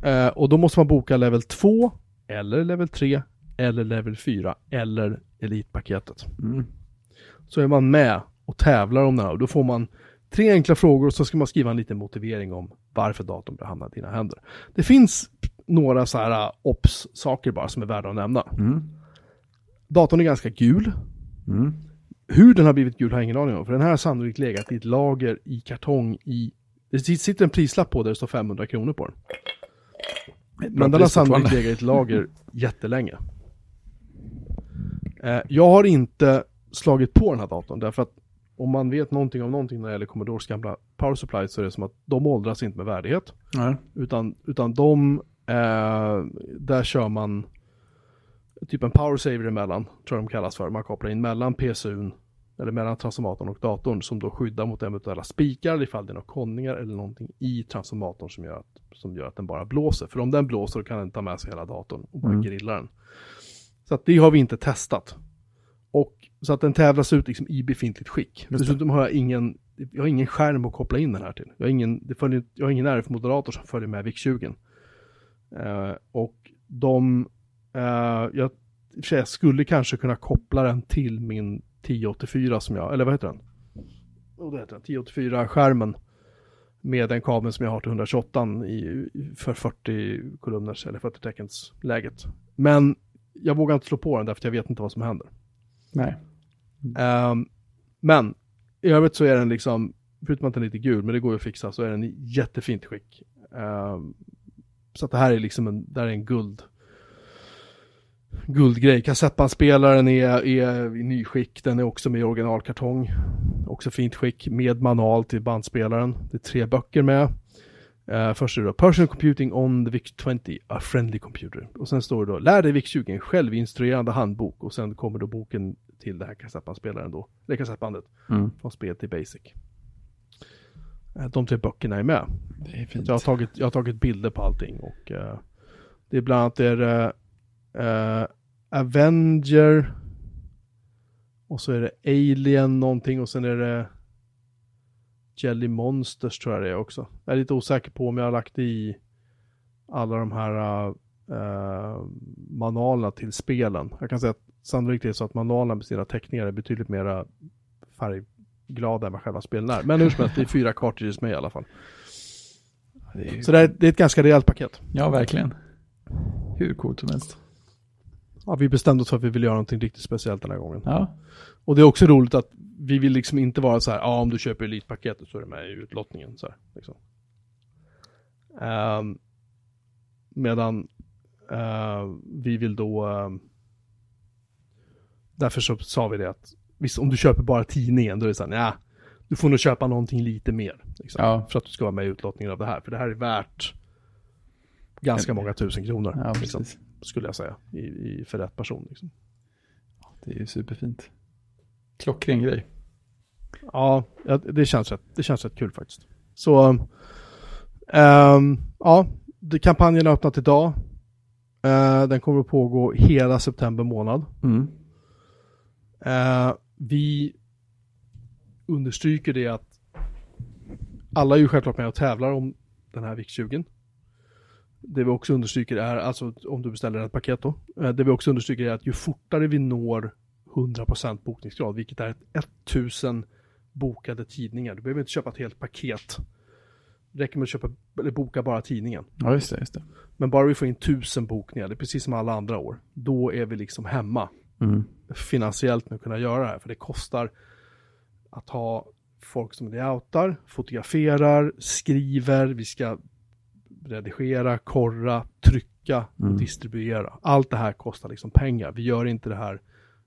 Eh, och då måste man boka level 2, eller level 3, eller level 4, eller elitpaketet. Mm. Så är man med och tävlar om det här. Och då får man tre enkla frågor och så ska man skriva en liten motivering om varför datorn bör hamna i dina händer. Det finns några så här uh, ops-saker bara som är värda att nämna. Mm. Datorn är ganska gul. Mm. Hur den har blivit gul har jag ingen aning om. För den här har sannolikt legat i ett lager i kartong i... Det sitter en prislapp på där det står 500 kronor på den. Men den har sannolikt legat i ett lager jättelänge. Eh, jag har inte slagit på den här datorn därför att om man vet någonting om någonting när det gäller Commodores gamla Power Supply så är det som att de åldras inte med värdighet. Nej. Utan, utan de, eh, där kör man typ en power saver emellan, tror jag de kallas för. Man kopplar in mellan PSUn, eller mellan transformatorn och datorn som då skyddar mot eventuella spikar ifall det är några konningar eller någonting i transformatorn som gör, att, som gör att den bara blåser. För om den blåser då kan den ta med sig hela datorn och bara Mm. grilla den. Så att det har vi inte testat. Och så att den tävlas ut liksom i befintligt skick. Dessutom har jag ingen, jag har ingen skärm att koppla in den här till. Jag har ingen, det följer, jag har ingen RF-moderator som följer med VIC-20. Eh, och de, eh, jag, jag skulle kanske kunna koppla den till min 1084 som jag, eller vad heter den? Oh, det heter den, 1084-skärmen. Med den kabeln som jag har till 128 i, för 40 kolumners eller 40 teckens läget. Men jag vågar inte slå på den därför att jag vet inte vad som händer. Nej. Um, men i övrigt så är den liksom förutom att den är lite gul, men det går ju att fixa, så är den i jättefint skick. Um, så att det här är liksom en, där är en guld, guldgrej. Kassettbandspelaren är, är i nyskick, den är också med i originalkartong. Också fint skick med manual till bandspelaren. Det är tre böcker med. Uh, först är det då Personal Computing on the VIC-20, a friendly computer. Och sen står det då Lär dig VIC-20, en självinstruerande handbok. Och sen kommer då boken till det här kassettbandspelaren då, eller kassettbandet. Mm. Från spel till basic. Uh, de tre böckerna är med. Det är fint. Jag har tagit, jag har tagit bilder på allting och uh, det är bland annat är, Avenger och så är det Alien någonting och sen är det Jelly Monsters tror jag det är också. Jag är lite osäker på om jag har lagt i alla de här uh, manualerna till spelen. Jag kan säga att sannolikt är det så att manualerna med sina teckningar är betydligt mer färgglada än vad själva spelen är. Men hur som helst, det är fyra cartridges med i alla fall. Det är, Så det är, det är ett ganska rejält paket. ja, verkligen. Hur coolt som helst. Ja, vi bestämde oss för att vi vill göra någonting riktigt speciellt den här gången. Ja, Och det är också roligt att vi vill liksom inte vara så här, ja om du köper elitpaketet så är det med i utlottningen. Så här, liksom. Ehm, medan eh, vi vill då, ehm, därför så sa vi det att, visst om du köper bara tidningen då är det så här, ja, du får nog köpa någonting lite mer. Liksom, Ja. För att du ska vara med i utlottningen av det här. För det här är värt ganska många tusen kronor. ja liksom, precis. Skulle jag säga, i, i, för rätt person. Liksom. Det är ju superfint. Klockren grej. Ja, det känns rätt, det känns rätt kul faktiskt. Så, ehm, ja, kampanjen har öppnat idag. Eh, den kommer att pågå hela september månad. Mm. Eh, vi understryker det att alla är ju självklart med och tävlar om den här VIC-20. Det vi också understryker är, alltså om du beställer ett paket då, eh, det vi också understryker är att ju fortare vi når 100% bokningsgrad, vilket är ett 1000 bokade tidningar, du behöver inte köpa ett helt paket. Det räcker med att köpa, eller boka bara tidningen. Ja, just det. Just det. Men bara vi får in 1000 bokningar, det är precis som alla andra år, då är vi liksom hemma Mm. finansiellt med att kunna göra det här. För det kostar att ha folk som layoutar, fotograferar, skriver, vi ska redigera, korra, trycka och Mm. distribuera. Allt det här kostar liksom pengar. Vi gör inte det här.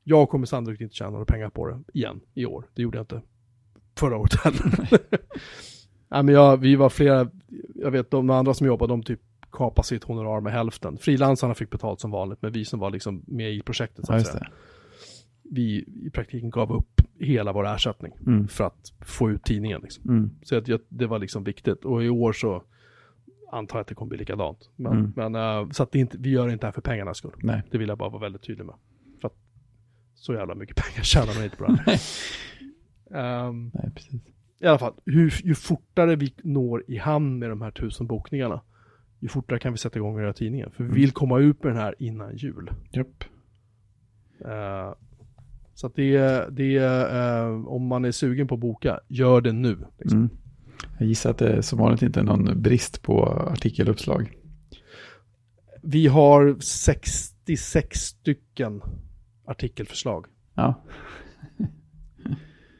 Jag kommer sannolikt inte tjäna några pengar på det igen i år. Det gjorde jag inte förra året heller. [LAUGHS] Nej, men jag, vi var flera, jag vet de andra som jobbar, de typ kapade sitt honorar med hälften. Frilansarna fick betalt som vanligt, men vi som var liksom med i projektet så Ja, att just säga vi i praktiken gav upp hela vår ersättning Mm. för att få ut tidningen. Liksom. Mm. Så att jag, det var liksom viktigt. Och i år så antar att det kommer bli likadant. Men, Mm. men eh, så att inte, vi gör inte det här för pengarnas skull. Nej. Det vill jag bara vara väldigt tydlig med. För att så jävla mycket [LAUGHS] pengar tjänar man inte på det här. Ehm, Nej, precis. I alla fall, hur, ju fortare vi når i hamn med de här tusen bokningarna, ju fortare kan vi sätta igång och göra tidningen. För vi Mm. vill komma ut med den här innan jul. Japp. Eh, så att det, är- det eh, om man är sugen på att boka, gör det nu. Liksom. Mm. Jag gissar att det som vanligt inte är någon brist på artikeluppslag. Vi har 66 stycken artikelförslag. Ja, [LAUGHS]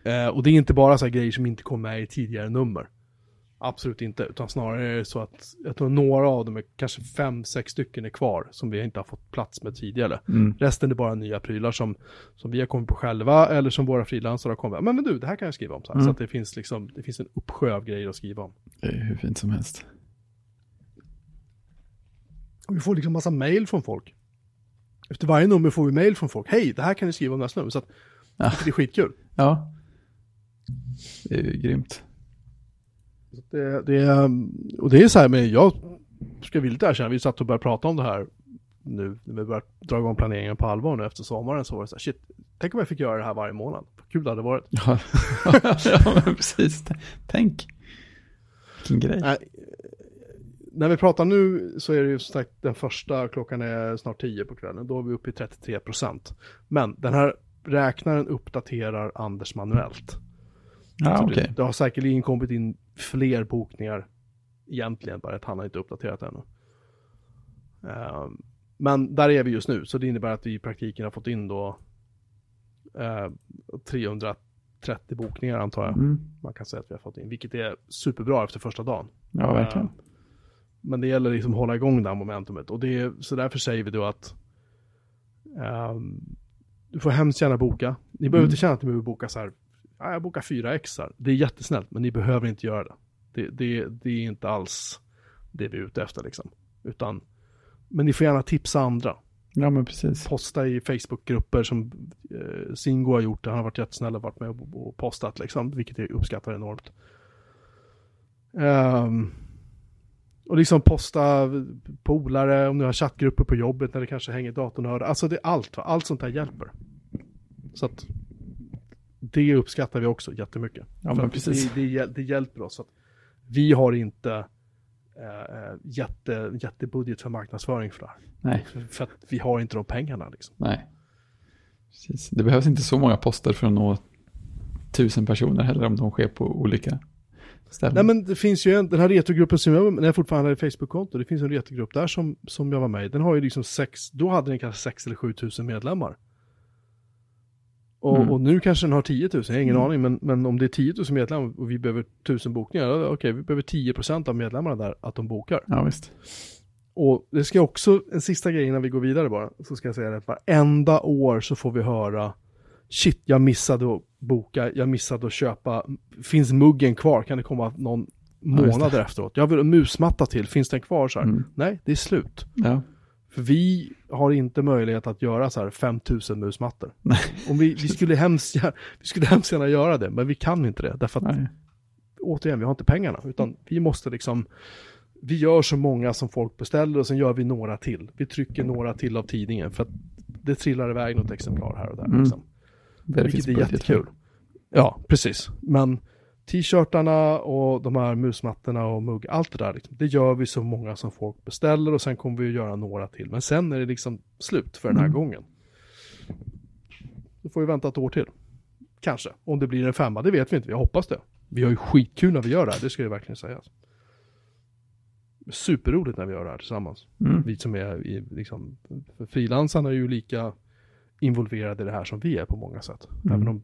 Eh, och det är inte bara så här grejer som inte kom med i tidigare nummer. Absolut inte, utan snarare är det så att jag tror några av dem är kanske fem, sex stycken är kvar som vi inte har fått plats med tidigare. mm. Resten är bara nya prylar som, som vi har kommit på själva eller som våra frilansare har kommit Men, men du, det här kan jag skriva om. Så. Mm. så att det finns, liksom, det finns en uppsjö av grejer att skriva om. det är hur fint som helst. Och vi får liksom massa mail från folk. Efter varje nummer får vi mail från folk. Hej, det här kan ni skriva om nästa nummer. Så att, Ja. det är skitkul. Ja, det är ju grymt. Det, det, och det är så här med, jag ska villigt erkänna, vi satt och började prata om det här nu, när vi börjar dra igång planeringen på allvar nu efter sommaren så var det så här, shit, tänk om jag fick göra det här varje månad. Vad kul det hade varit. Ja, [LAUGHS] ja men precis. Tänk. Vilken grej. Nej, när vi pratar nu så är det ju som sagt den första, klockan är snart 10 på kvällen, då är vi uppe i 33 procent. Men den här räknaren uppdaterar Anders manuellt. Ja, Så okej. det, det har säkerligen kommit in fler bokningar egentligen, bara att han har inte uppdaterat ännu. Ehm, men där är vi just nu, så det innebär att vi i praktiken har fått in då uh, 30 bokningar antar jag. Mm. Man kan säga att vi har fått in, vilket är superbra efter första dagen. Ja, verkligen. Eh, Men det gäller liksom att hålla igång det här momentumet. Och det är, så därför säger vi då att du får hemskt gärna boka. Ni behöver Mm. inte känna att ni behöver boka så här, jag bokar fyra ex här. Det är jättesnällt, men ni behöver inte göra det. Det, det, det är inte alls det vi är ute efter liksom. Utan, men ni får gärna tipsa andra. Ja, men precis. Posta i Facebookgrupper som eh, Singo har gjort. Han har varit jättesnäll och varit med och, och postat liksom, vilket jag uppskattar enormt. Ehm, och liksom posta polare, om ni har chattgrupper på jobbet när det kanske hänger datornördar. Alltså det är allt, va? allt sånt här hjälper. Så att det uppskattar vi också jättemycket. Ja, men precis. Det, det, det hjälper oss. Att vi har inte eh, eh, jätte, jättebudget för marknadsföring för det här. Nej, För, för att vi har inte de pengarna liksom. nej. Precis. Det behövs inte så många poster för att nå tusen personer heller om de sker på olika ställen. Nej men det finns ju en, den här retrogruppen som jag, när jag fortfarande hade Facebook-konto, det finns en retrogrupp där som, som jag var med i. Den har ju liksom sex, då hade den kanske sex eller sju tusen medlemmar. Och, Mm. och nu kanske den har 10 000, jag har ingen Mm. aning, men, men om det är 10 000 medlemmar och vi behöver 1000 bokningar, ja, okej, vi behöver 10% av medlemmarna där att de bokar. Ja, visst. Och det ska också, en sista grej innan vi går vidare bara, så ska jag säga det att varenda år så får vi höra Shit, jag missade att boka, jag missade att köpa, finns muggen kvar, kan det komma någon Ja, månader efteråt? Jag vill ha musmatta till, finns den kvar så? Mm. Nej, det är slut. Ja. För vi har inte möjlighet att göra så här 5000 musmattor. Nej. Om vi, vi, skulle hemskt, vi skulle hemskt gärna göra det, men vi kan inte det. Därför att Nej. återigen, vi har inte pengarna. Utan vi måste liksom, vi gör så många som folk beställer och sen gör vi några till. Vi trycker några till av tidningen för att det trillar iväg något exemplar här och där. Mm. Liksom. Det Vilket är jättekul. Ja, precis. Men t-shirtarna och de här musmattorna och mugg, allt det där, liksom, det gör vi så många som folk beställer och sen kommer vi att göra några till. Men sen är det liksom slut för den här Mm. gången. Då får vi vänta ett år till. Kanske. Om det blir en femma, det vet vi inte. Jag hoppas det. Vi har ju skitkul när vi gör det här, det ska ju verkligen sägas. Superroligt när vi gör det här tillsammans. Mm. Vi som är i, liksom, frilansarna är ju lika involverade i det här som vi är på många sätt. Mm. Även, om,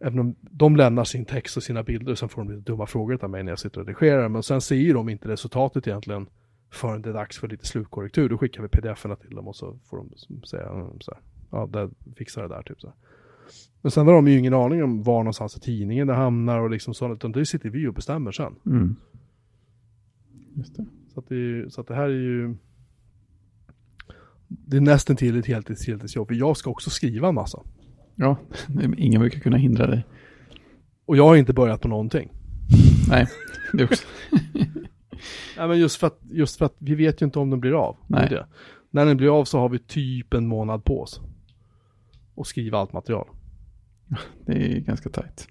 även om de lämnar sin text och sina bilder, sen får de lite dumma frågor av mig när jag sitter och redigerar, men sen ser ju de inte resultatet egentligen förrän det är dags för lite slutkorrektur. Då skickar vi pdf-erna till dem och så får de säga mm, så här, ja, där, fixa det där typ så här. Men sen har de ju ingen aning om var någonstans i tidningen det hamnar och liksom sånt, utan det sitter vi och bestämmer sen. Mm. Just det. Så att det, så att det här är ju... Det är nästan till ett heltids, heltidsjobb. För jag ska också skriva en massa. Ja, [LAUGHS] ingen brukar kunna hindra dig. Och jag har inte börjat på någonting. [LAUGHS] Nej, det också. [LAUGHS] Nej men just för, att, just för att vi vet ju inte om den blir av. Nej. Det. När den blir av så har vi typ en månad på oss. Och skriva allt material. Det är ganska tajt.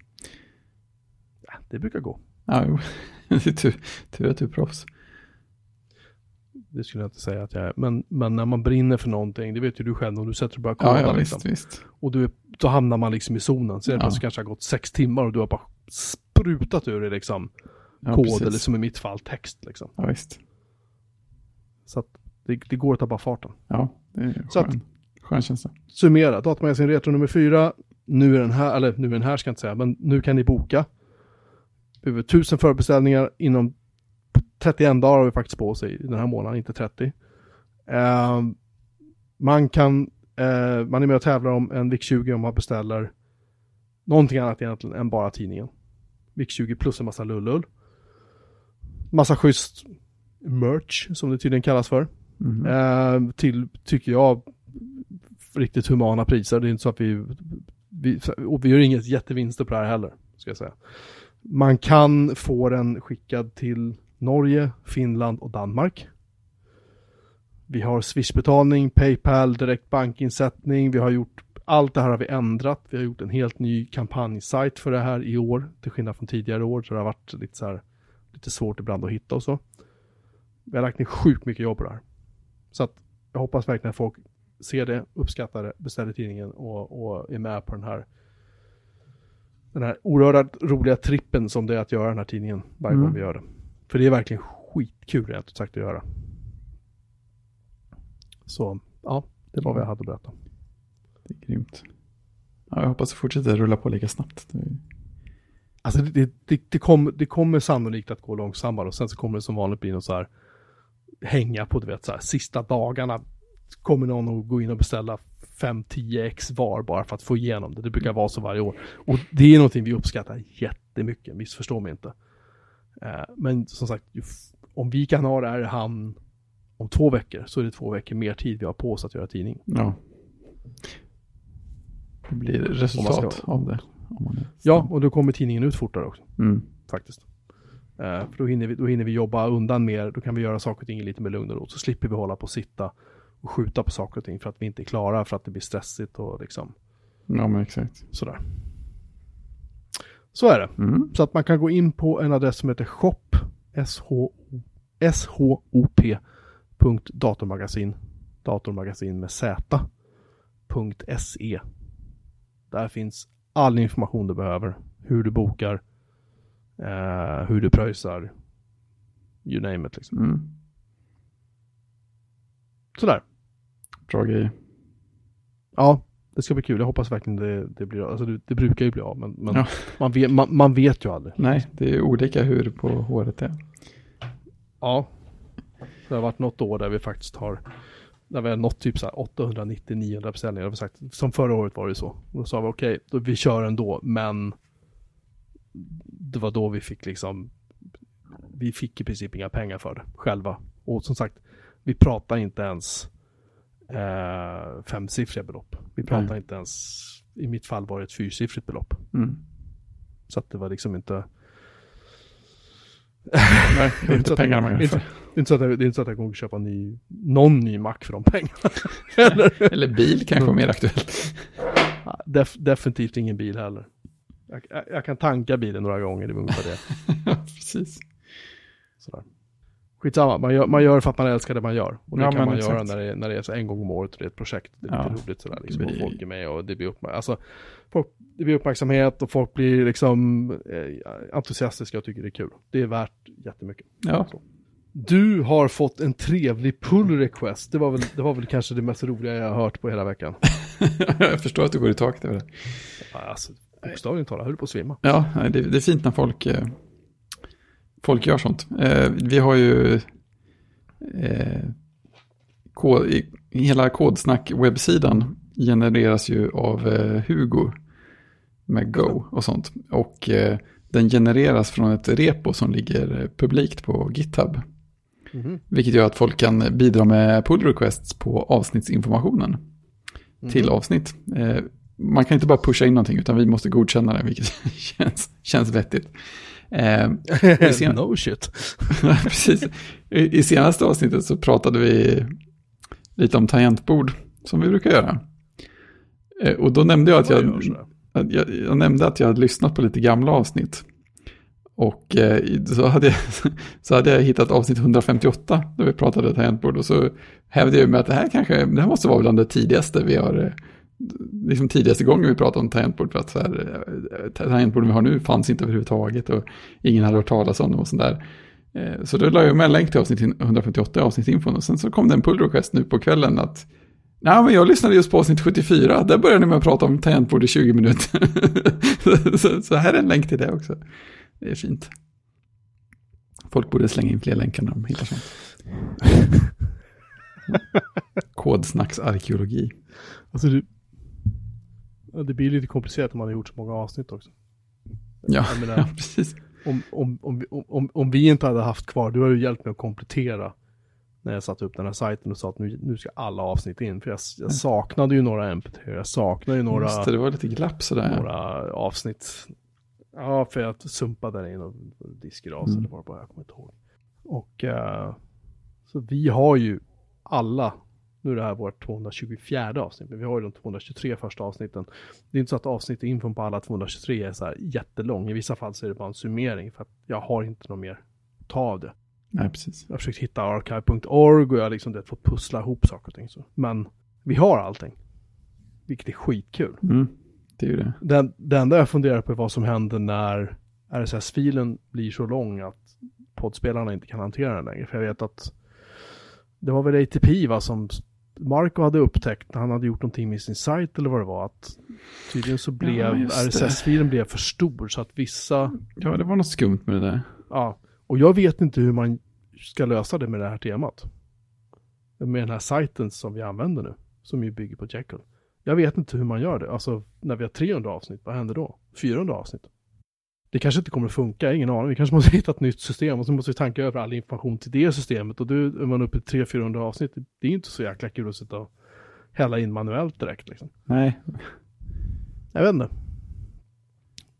Ja, det brukar gå. Ja, jo. Det är tur, tur att du är proffs. Det skulle jag inte säga att jag är. Men, men när man brinner för någonting, det vet ju du själv om du sätter och börjar koda Ja, ja liksom. visst, visst. Och du, då hamnar man liksom i zonen. Så det Ja. kanske har gått sex timmar och du har bara sprutat ur dig liksom Ja, kod precis. eller som i mitt fall text liksom. Ja, visst. Så att det, det går att tappa farten. Ja, det är Så att- skön, skön känsla. Summera, Datamagasin Retro nummer fyra. Nu är den här, eller nu är den här ska jag inte säga, men nu kan ni boka. Över tusen förbeställningar inom 31 dagar har vi faktiskt på i den här månaden, inte 30. Eh, man kan, eh, man är med och tävlar om en VIC-20 om man beställer någonting annat egentligen än bara tidningen. VIC-20 plus en massa lullull. Massa schysst merch, som det tydligen kallas för. Mhm. Eh, till, tycker jag, riktigt humana priser. Det är inte så att vi, vi, och vi gör inget jättevinster på det här heller, ska jag säga. Man kan få den skickad till Norge, Finland och Danmark. Vi har Swish-betalning, Paypal, direkt bankinsättning. Vi har gjort, allt det här har vi ändrat. Vi har gjort en helt ny kampanjsajt för det här i år, till skillnad från tidigare år. Så det har varit lite så här, lite svårt ibland att hitta och så. Vi har lagt ner sjukt mycket jobb på det här. Så att jag hoppas verkligen att folk ser det, uppskattar det, beställer tidningen och, och är med på den här den här oerhört roliga trippen som det är att göra den här tidningen varje Mm. gång vi gör det. För det är verkligen skitkul rent ut sagt att göra. Så ja, det var vad jag hade att berätta. Det är grymt. Ja, jag hoppas det fortsätter rulla på lika snabbt. Alltså det, det, det, kom, det kommer sannolikt att gå långsammare och sen så kommer det som vanligt bli något så här hänga på, du vet, så här, sista dagarna kommer någon att gå in och beställa 5-10 ex var bara för att få igenom det. Det brukar vara så varje år. Och det är någonting vi uppskattar jättemycket, missförstå mig inte. Eh, men som sagt, om vi kan ha det här i hamn om två veckor så är det två veckor mer tid vi har på oss att göra tidning. Ja. Det blir resultat ska... av det. ja, och då kommer tidningen ut fortare också. Mm. Faktiskt. Uh, för då hinner, vi, då hinner vi jobba undan mer, då kan vi göra saker och ting lite mer lugn och ro. Så slipper vi hålla på och sitta och skjuta på saker och ting för att vi inte är klara, för att det blir stressigt och liksom. Ja, men exakt. Sådär. Så är det. Mm. Så att man kan gå in på en adress som heter shop, S-H-O-P, datormagasin, datormagasin med z.se. Där finns all information du behöver, hur du bokar, eh, hur du pröjsar, you name it liksom. Mm. Sådär. Bra grej. Ja, det ska bli kul. Jag hoppas verkligen det, det blir Alltså det, det brukar ju bli av, men, men ja. man, vet, man, man, vet ju aldrig. Nej, det är olika hur på håret är. Ja. Det har varit något år där vi faktiskt har där vi har nått typ 890-900 beställningar. Vi sagt, som förra året var det så. Då sa vi okej, okay, vi kör ändå, men det var då vi fick liksom, vi fick i princip inga pengar för det själva. Och som sagt, vi pratar inte ens eh, femsiffriga belopp. Vi pratar Nej. inte ens, i mitt fall var det ett fyrsiffrigt belopp. Mm. Så att det var liksom inte... Nej, det är [LAUGHS] inte pengar man gör är inte så att jag, det är inte så att jag kommer köpa ny, någon ny Mac för de pengarna. [LAUGHS] Eller, Eller bil kanske var mer aktuellt. Def, definitivt ingen bil heller. Jag, jag, jag, kan tanka bilen några gånger, det är ungefär det. [LAUGHS] Precis. Sådär. Skitsamma, man gör, man gör för att man älskar det man gör. Och det ja, kan man exakt. göra när det, när det är så en gång om året och det är ett projekt. Det är ja. lite roligt sådär liksom. Och folk är med och det blir, uppmärk alltså, folk, det blir uppmärksamhet och folk blir liksom eh, entusiastiska och tycker det är kul. Det är värt jättemycket. Ja. Så. Du har fått en trevlig pull request. Det var väl, det var väl kanske det mest roliga jag har hört på hela veckan. [LAUGHS] jag förstår att du går i taket över det. Alltså, bokstavligen talat, jag höll på att svimma. Ja, det, det är fint när folk, eh, folk gör sånt. Eh, vi har ju eh, kod, hela Kodsnack-webbsidan genereras ju av eh, Hugo med Go och sånt. Och eh, den genereras från ett repo som ligger publikt på GitHub. Mm. Vilket gör att folk kan bidra med pull requests på avsnittsinformationen Mm. till avsnitt. Eh, man kan inte bara pusha in någonting utan vi måste godkänna det, vilket [LAUGHS] känns, känns vettigt. Eh, [LAUGHS] i sen- no shit. [LAUGHS] Precis. I, I senaste avsnittet så pratade vi lite om tangentbord, som vi brukar göra. Eh, och då nämnde jag att jag, att jag, jag nämnde att jag hade lyssnat på lite gamla avsnitt. Och eh, så, hade jag, [LAUGHS] så hade jag hittat avsnitt 158 där vi pratade tangentbord. Och så hävdade jag med att det här kanske, det här måste vara bland det tidigaste vi har, eh, liksom tidigaste gången vi pratade om tangentbord. För att så här, eh, tangentborden vi har nu fanns inte överhuvudtaget och ingen hade hört talas om dem och sådär. Eh, Så då la jag med en länk till avsnitt 158 i avsnittsinfon och sen så kom det en pull request nu på kvällen att Nej, men jag lyssnade just på avsnitt 74. Där började ni med att prata om tangentbord i 20 minuter. så, [LAUGHS] så, så här är en länk till det också. Det är fint. Folk borde slänga in fler länkar när de hittar sånt. [LAUGHS] Kodsnacksarkeologi. Alltså ja, det blir lite komplicerat om man har gjort så många avsnitt också. Ja, menar- ja [LAUGHS] precis. Om, om, om, vi- om, om vi inte hade haft kvar, du har ju hjälpt mig att komplettera när jag satte upp den här sajten och sa att nu, nu ska alla avsnitt in. För jag, jag saknade ju några MP3, jag saknade ju några, Just det, det var lite glapp sådär. några avsnitt. Ja, för jag sumpade den in och diskade av sig, Mm. det var jag kommer inte ihåg. Och eh, så vi har ju alla, nu är det här vårt 224 avsnitt, men vi har ju de 223 första avsnitten. Det är inte så att avsnittet infon på alla 223 är så här jättelång, i vissa fall så är det bara en summering för att jag har inte något mer att ta av det. Nej, precis. Jag har försökt hitta archive.org och jag har liksom det, fått pussla ihop saker och ting. Så. Men vi har allting. Vilket är skitkul. Mm, det är ju det. Det, det enda jag funderar på är vad som händer när RSS-filen blir så lång att poddspelarna inte kan hantera den längre. För jag vet att det var väl ATP va, som Marco hade upptäckt när han hade gjort någonting med sin sajt eller vad det var att tydligen så blev Ja. RSS-filen blev för stor så att vissa, Ja, det var något skumt med det där. ja, och jag vet inte hur man ska lösa det med det här temat. Med den här sajten som vi använder nu, som ju bygger på Jekyll. Jag vet inte hur man gör det, alltså när vi har 300 avsnitt, vad händer då? 400 avsnitt? Det kanske inte kommer att funka, ingen aning. Vi kanske måste [LAUGHS] hitta ett nytt system och så måste vi tanka över all information till det systemet. Och du, är man uppe i 300-400 avsnitt, det är inte så jäkla kul att sitta och hälla in manuellt direkt liksom. Nej, Jag vet inte.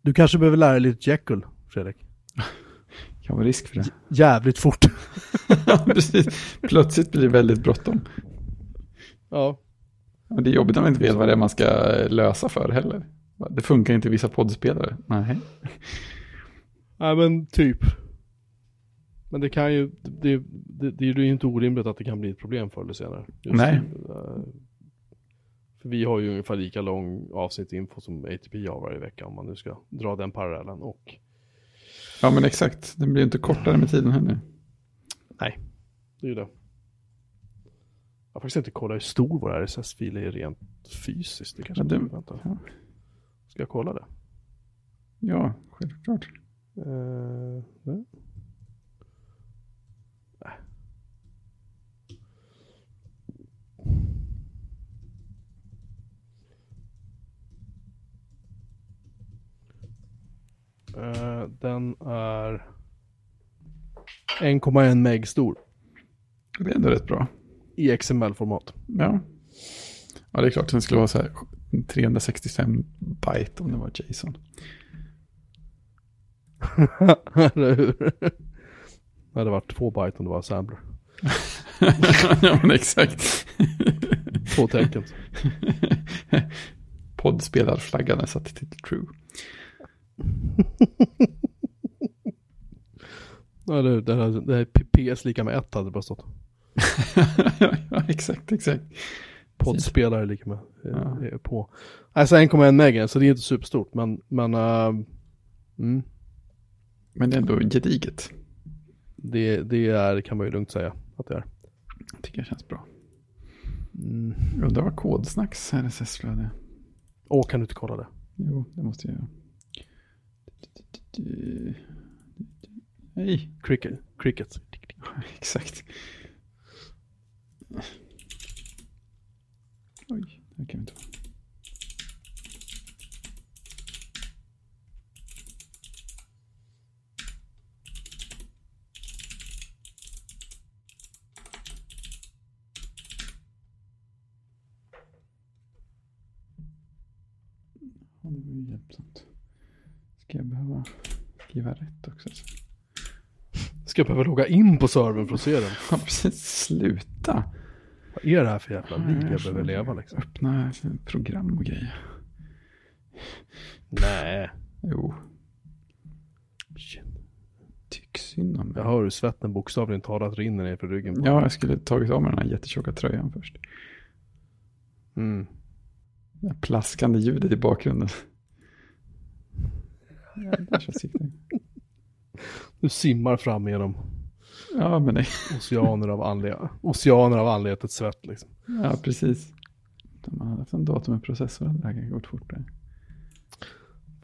Du kanske behöver lära dig lite Jekyll, Fredrik. [LAUGHS] kan vara risk för det. Jävligt fort. [LAUGHS] Precis. Plötsligt blir det väldigt bråttom. ja. Och det är jobbigt när man inte vet vad det är man ska lösa för heller. Det funkar inte i vissa poddspelare. Nej. Nej men typ. Men det kan ju, det, det, det är ju inte orimligt att det kan bli ett problem förr eller senare. Just, Nej. eh, För vi har ju ungefär lika lång avsnittsinfo som ATP har varje vecka om man nu ska dra den parallellen. Och Ja, men exakt. Den blir inte kortare med tiden heller. nej, det är ju det. Jag har faktiskt inte kollat hur stor vår RSS-fil är rent fysiskt. Det kanske Ja, vänta. ja. Ska jag kolla det? Ja, självklart. Uh, nej. Eh, den är 1,1 meg stor Det är ändå rätt bra. i XML-format. Ja. Ja, det är klart. Den skulle vara så här 365 byte om det var JSON. [LAUGHS] Eller hur? Det hade varit två byte om det var assembler. [LAUGHS] ja, men exakt. Två tecken. [LAUGHS] Poddspelarflaggan är satt till true. Ja, det, det, här, det här PS lika med ett hade det bara stått. ja, exakt, exakt. Poddspelare lika med Ja. eh, på. Alltså 1,1 mega, så det är inte superstort. Men, men eh, mm, Men det är ändå gediget. det, det är, kan man ju lugnt säga att det är. Jag tycker det känns bra. Mm. Jag undrar vad kodsnacks RSS-flöde. Åh, kan du inte kolla det? Jo, det måste jag göra. Nej, Cricket. Cricket. [LAUGHS] exakt. Oj, det kan vi inte vara. Ja, det var ju hjälpsamt. Ska jag behöva skriva rätt också? Ska jag behöva logga in på servern för att se den? Ja, precis. Sluta. Vad är det här för jävla liv jag behöver leva liksom? Öppna program och grejer. Nej. Jo, tyck synd om mig. Jag hör hur svetten bokstavligen talat rinner ner för ryggen. på Ja, jag skulle tagit av mig den här jättetjocka tröjan först. Mm. Det plaskande ljudet i bakgrunden. Du [LAUGHS] simmar fram genom Ja, men nej. oceaner av, andliga, oceaner av anletets svett liksom. Ja, precis. Man hade haft en dator med processor hade det här gått fortare.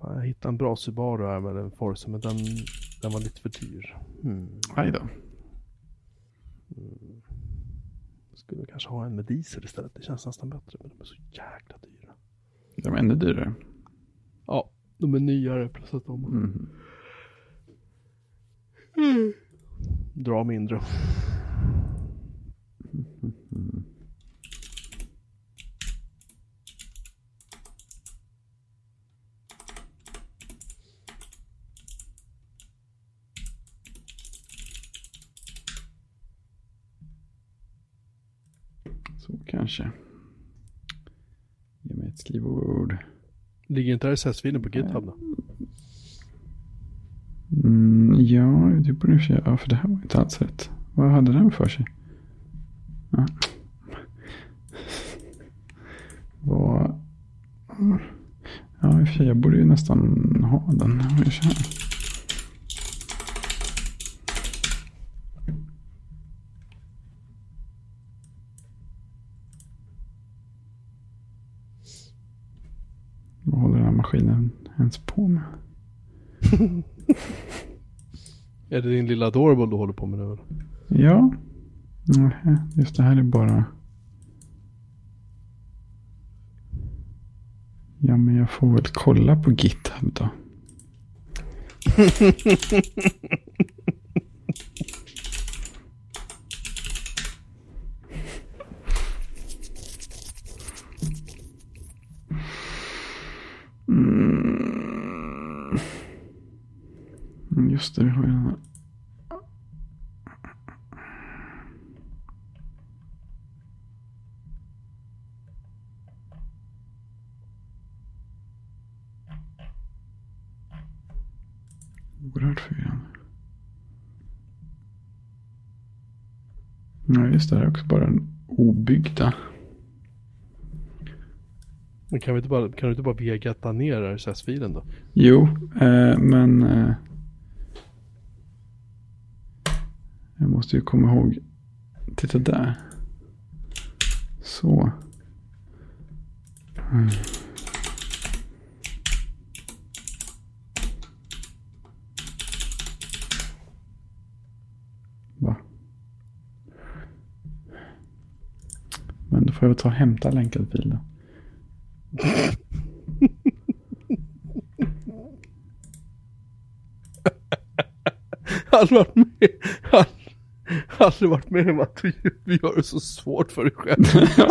Fan, jag hittade en bra Subaru här med en Forza, men den, den var lite för dyr. Mm. Aj då. Skulle kanske ha en med diesel istället. Det känns nästan bättre, men de är så jäkla dyra. De är ännu dyrare. Ja, de är nyare plus att de Mhm. Drar mindre. Så kanske. Ge mig ett skrivord. Ligger inte RSS-filen på GitHub då? Mm, ja, det borde jag Ja, för det här var inte alls rätt. Vad hade den för sig? Ja. Vad... Ja, i och för sig, jag borde ju nästan ha den. Här? Vad håller den här maskinen ens på med? Är det din lilla adorable du håller på med nu? Ja. Just det här är bara... Ja, men jag får väl kolla på GitHub då. [LAUGHS] Just det, vi har ju den här. Oerhört förvirrande. Ja, just det. Det är också bara den obyggda. Men kan, vi inte bara, kan du inte bara vegeta ner RSS-filen då? Jo, eh, men... Eh, måste ju komma ihåg. Titta där. Så. Mm. Va? Men då får jag väl ta och hämta länkad fil då. Aldrig varit med, aldrig, aldrig varit med om att du vi gör det så svårt för dig själv.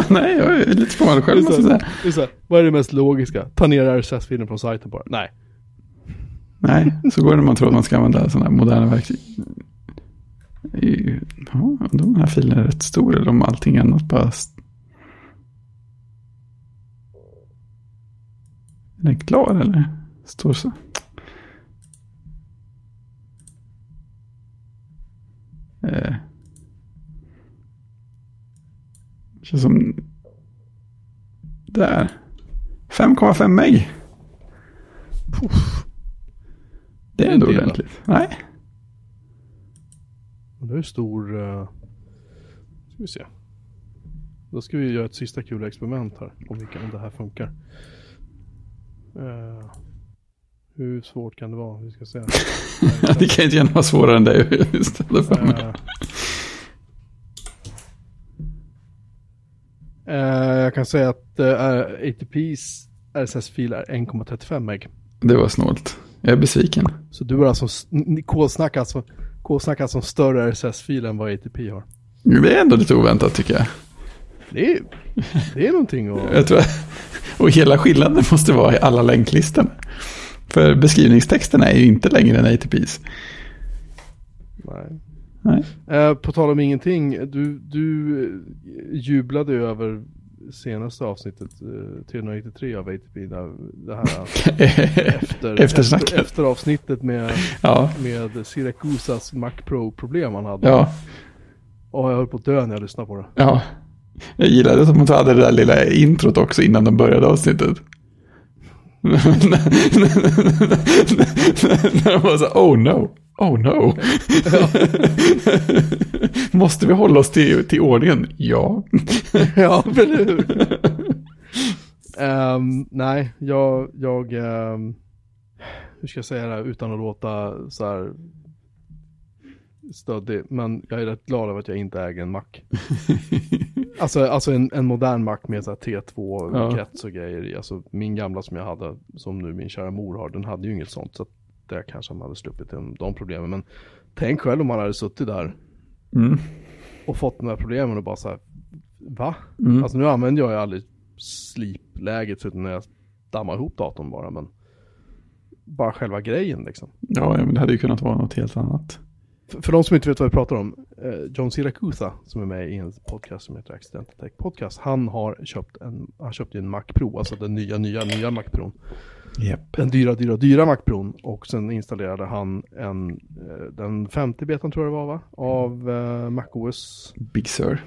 [LAUGHS] Nej, jag är lite förvånad Det själv är så här, det är så här, vad är det mest logiska? Ta ner RSS-filen från sajten bara. Nej. Nej, så går det när man tror att man ska använda sådana här moderna verktyg. Ja, undrar om den här filen är rätt stor eller om allting annat bara... Är den klar eller? Står så. Eh. Känns som... Där. 5,5 meg. Puff. Det är ändå ordentligt. Nej. Det är stor... Uh, ska vi se. Då ska vi göra ett sista kul experiment här. Om, vi kan, om det här funkar. Eh, hur svårt kan det vara? Vi ska se. [LAUGHS] Det kan inte gärna vara svårare än det jag ställde för mig. Eh, eh, jag kan säga att uh, ATPs RSS-fil är 1,35 meg. Det var snålt. Jag är besviken. Så du har alltså, kolsnack alltså, kolsnack alltså en större RSS-fil än vad ATP har. Det är ändå lite oväntat tycker jag. Det är, det är någonting att... jag tror, och hela skillnaden måste vara i alla länklistorna. För beskrivningstexterna är ju inte längre än ATPs. Nej. Nej. Eh, på tal om ingenting, du, du eh, jublade ju över senaste avsnittet, eh, 393 av ATP, där, det här efter, efter, efter avsnittet med, ja, med Syracusas Mac Pro-problem han hade. ja, Och jag höll på att dö när jag lyssnade på det. ja. Jag gillade att de hade det där lilla introt också innan de började avsnittet. När de var så oh no, oh no. [LAUGHS] Måste vi hålla oss till, till ordningen? Ja. [LAUGHS] ja, eller hur? Ehm, nej, jag, jag ehm, hur ska jag säga det här utan att låta så här stöddig, men jag är rätt glad över att jag inte äger en Mac. [LAUGHS] Alltså, alltså en, en modern Mac med så här Ja. T2-krets och grejer. Alltså min gamla som jag hade, som nu min kära mor har, den hade ju inget sånt. Så att där kanske man hade sluppit de, de problemen. Men tänk själv om man hade suttit där Mm. och fått de här problemen och bara så här, va? Mm. Alltså nu använder jag ju aldrig slipläget utan när jag dammar ihop datorn bara, men bara själva grejen liksom. Ja, men det hade ju kunnat vara något helt annat. För, för de som inte vet vad vi pratar om, eh, John Siracusa som är med i en podcast som heter Accidental Tech Podcast, han har köpt en, han köpte en Mac Pro, alltså den nya, nya, nya Mac Pro. Japp. Den dyra, dyra, dyra Mac Pro och sen installerade han en, eh, den femte betan tror jag det var va? Av eh, Mac OS Big Sur.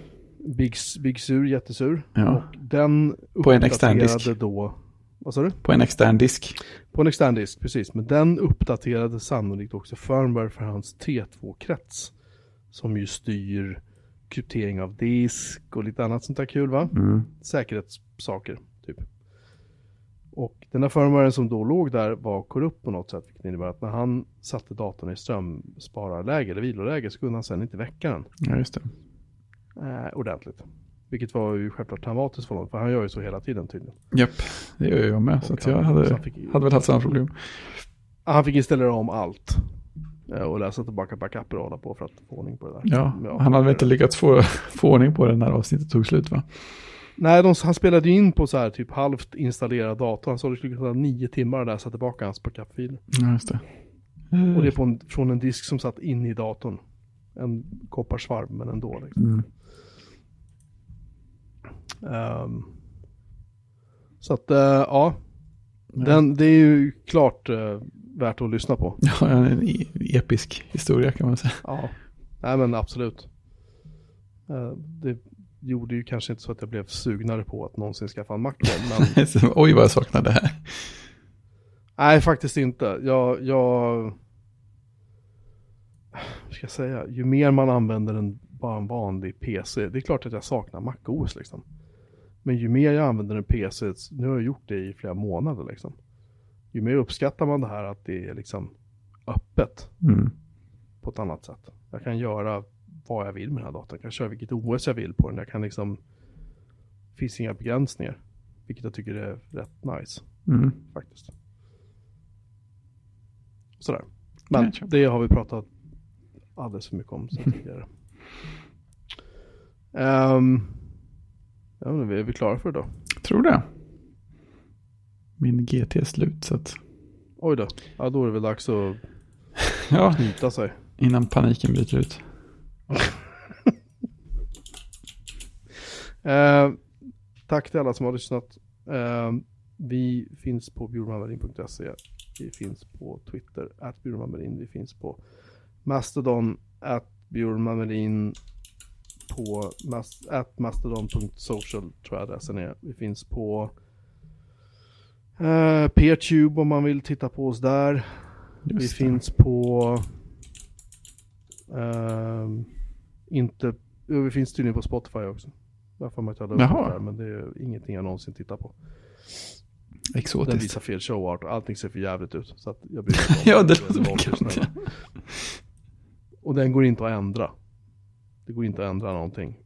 Big, Big Sur, jättesur. Ja. Och den På en extern disk. då, vad sa du? På en extern disk. På en extern disk, precis. Men den uppdaterade sannolikt också firmware för hans T2-krets. Som ju styr kryptering av disk och lite annat sånt där kul va? Mm. Säkerhetssaker, typ. Och den där firmwaren som då låg där var korrupt på något sätt, vilket innebär att när han satte datorn i strömspararläge eller viloläge så kunde han sen inte väcka den Ja, just det. eh, ordentligt. Vilket var ju självklart traumatiskt för honom, för han gör ju så hela tiden tydligen. Japp, det gör jag med. Så Och att jag hade, så fick- hade väl haft samma problem. Han fick installera om allt. eh, Och läsa tillbaka backuper och hålla på för att få ordning på det där. Ja, Men han hade väl inte lyckats få, få ordning på det när avsnittet tog slut va? Nej, de, han spelade ju in på så här typ halvt installerad dator. Han sa det skulle ta nio timmar att läsa tillbaka hans backupfiler. Ja, just det. Och det är på en, från en disk som satt inne i datorn. En kopparsvarv, men ändå. Liksom. Mm. Ehm, så att, eh, ja. Den, det är ju klart eh, värt att lyssna på. [LAUGHS] Ja, en e- episk historia kan man säga. Ja. Nej men absolut. Eh, det gjorde ju kanske inte så att jag blev sugnare på att någonsin skaffa en Mac. [LAUGHS] Men [LAUGHS] Oj vad jag saknar det här. nej, faktiskt inte. Jag, jag... Vad ska jag säga? Ju mer man använder en, bara en vanlig PC. Det är klart att jag saknar MacOS liksom. Men ju mer jag använder en PC, nu har jag gjort det i flera månader liksom. Ju mer uppskattar man det här att det är liksom öppet. Mm. på ett annat sätt. Jag kan göra vad jag vill med den här datorn. Jag kan köra vilket OS jag vill på den. Jag kan liksom, det finns inga begränsningar. Vilket jag tycker är rätt nice Mm. faktiskt. Sådär. Men det har vi pratat alldeles för mycket om sen [LAUGHS] tidigare. Um, ja, men är vi klara för idag? Tror det. Min GT är slut så att, Oj då. Ja, då är det väl dags att [LAUGHS] ja, knyta sig. innan paniken bryter ut. [LAUGHS] Eh, tack till alla som har lyssnat. Eh, vi finns på bjurmanmarin.se. Vi finns på Twitter, at bjurmanmarin. Vi finns på Mastodon, at bjurmanmarin. På mas- at mastodon.social tror jag adressen är. Vi finns på eh, Peertube om man vill titta på oss där. Vi Just det. finns på... ehm, inte... Vi finns tydligen på Spotify också. Varför man inte hade det där, men det är ingenting jag någonsin tittar på. Den Exotiskt. visar fel showart och allting ser för jävligt ut. Så att jag bryr mig [LAUGHS] Ja, det låter. [LAUGHS] Och den går inte att ändra. Det går inte att ändra någonting.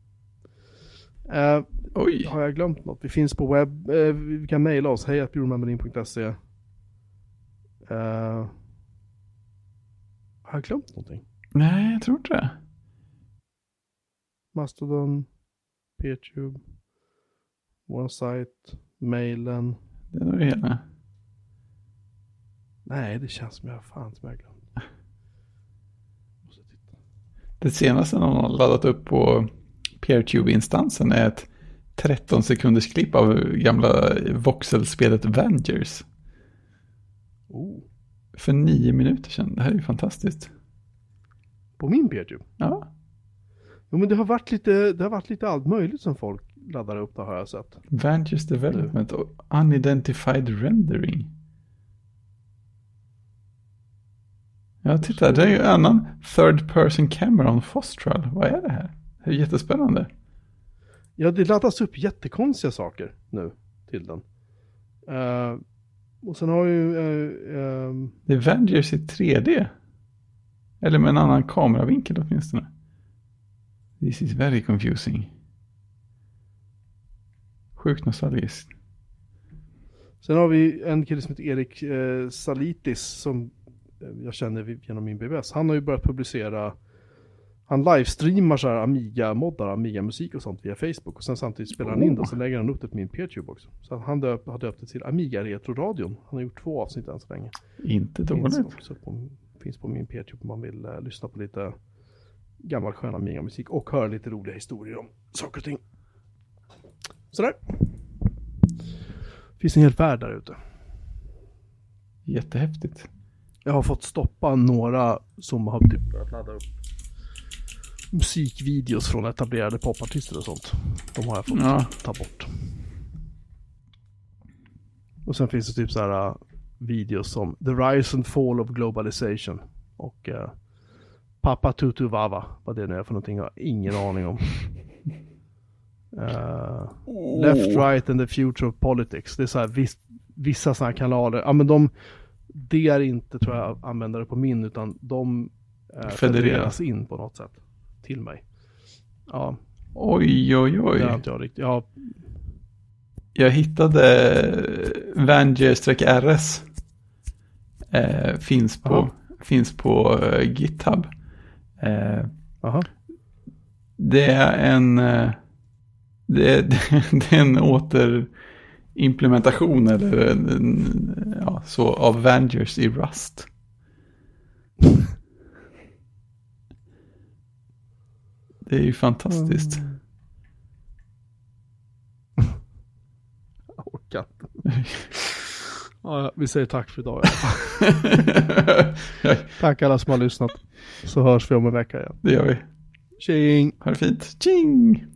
Eh, Oj. har jag glömt något? Vi finns på webb. Eh, vi kan mejla oss. Hej bjurmanmarin.se. Eh, har jag glömt någonting? Nej, jag tror inte det. Mastodon, Peertube, vår sajt, mailen. Det är nog det hela. Nej, det känns som jag fan som jag glömt. Måste titta. Det senaste någon har laddat upp på PeerTube-instansen är ett 13 sekunders klipp av gamla voxelspelet Vengers. Oh, För nio minuter sedan. Det här är ju fantastiskt. på min Peertube? Ja, Jo men det har varit lite, det har varit lite allt möjligt som folk laddar upp det har jag sett. Vengers Development och Unidentified Rendering. Ja, titta, det är ju en annan Third Person Camera on Fostral. Vad är det här? Det är jättespännande. Ja, det laddas upp jättekonstiga saker nu till den. Eh, och sen har ju... eh, ehm, Det är Vengers i 3D. Eller med en annan kameravinkel åtminstone. This is very confusing. Sjukt nostalgiskt. sen har vi en kille som heter Erik eh, Salitis som eh, jag känner genom min BBS. Han har ju börjat publicera han livestreamar så här Amiga-moddar, Amiga-musik och sånt via Facebook. Och sen samtidigt spelar han in det och så lägger han upp det på min Peertube också. Så han döp, har döpt det till Amiga-retroradion. Han har gjort två avsnitt än så länge. Inte Finns dåligt. också på, finns på min Peertube om man vill eh, lyssna på lite gammal skön Amiga-musik och höra lite roliga historier om saker och ting. Sådär. Finns en hel värld där ute. Jättehäftigt. Jag har fått stoppa några som har typ börjat ladda upp musikvideos från etablerade popartister och sånt. De har jag fått Ja. ta bort. Och sen finns det typ så här uh, videos som The Rise and Fall of Globalization. Och uh, Papa Tutu Vava, vad det nu är för någonting, jag har ingen aning om. Uh, [LAUGHS] Left, Right and the Future of Politics. Det är så här vis- vissa sådana här kanaler, ja men de, det är inte tror jag användare på min utan de eh, federeras in på något sätt till mig. Ja. Oj, oj, oj. Det har inte jag riktigt, ja. Jag hittade Vangier-RS. Eh, finns på, Aha. finns på uh, GitHub. Eh, Aha. Det är en, eh, det, det, [LAUGHS] det är en återimplementation eller en, ja, så av Vangiers i Rust. [LAUGHS] Det är ju fantastiskt. Mm. Orkar [LAUGHS] ja, Vi säger tack för idag. tack alla som har lyssnat. Så hörs vi om en vecka igen. Det gör vi. Tjing! Ha det fint. Tjing!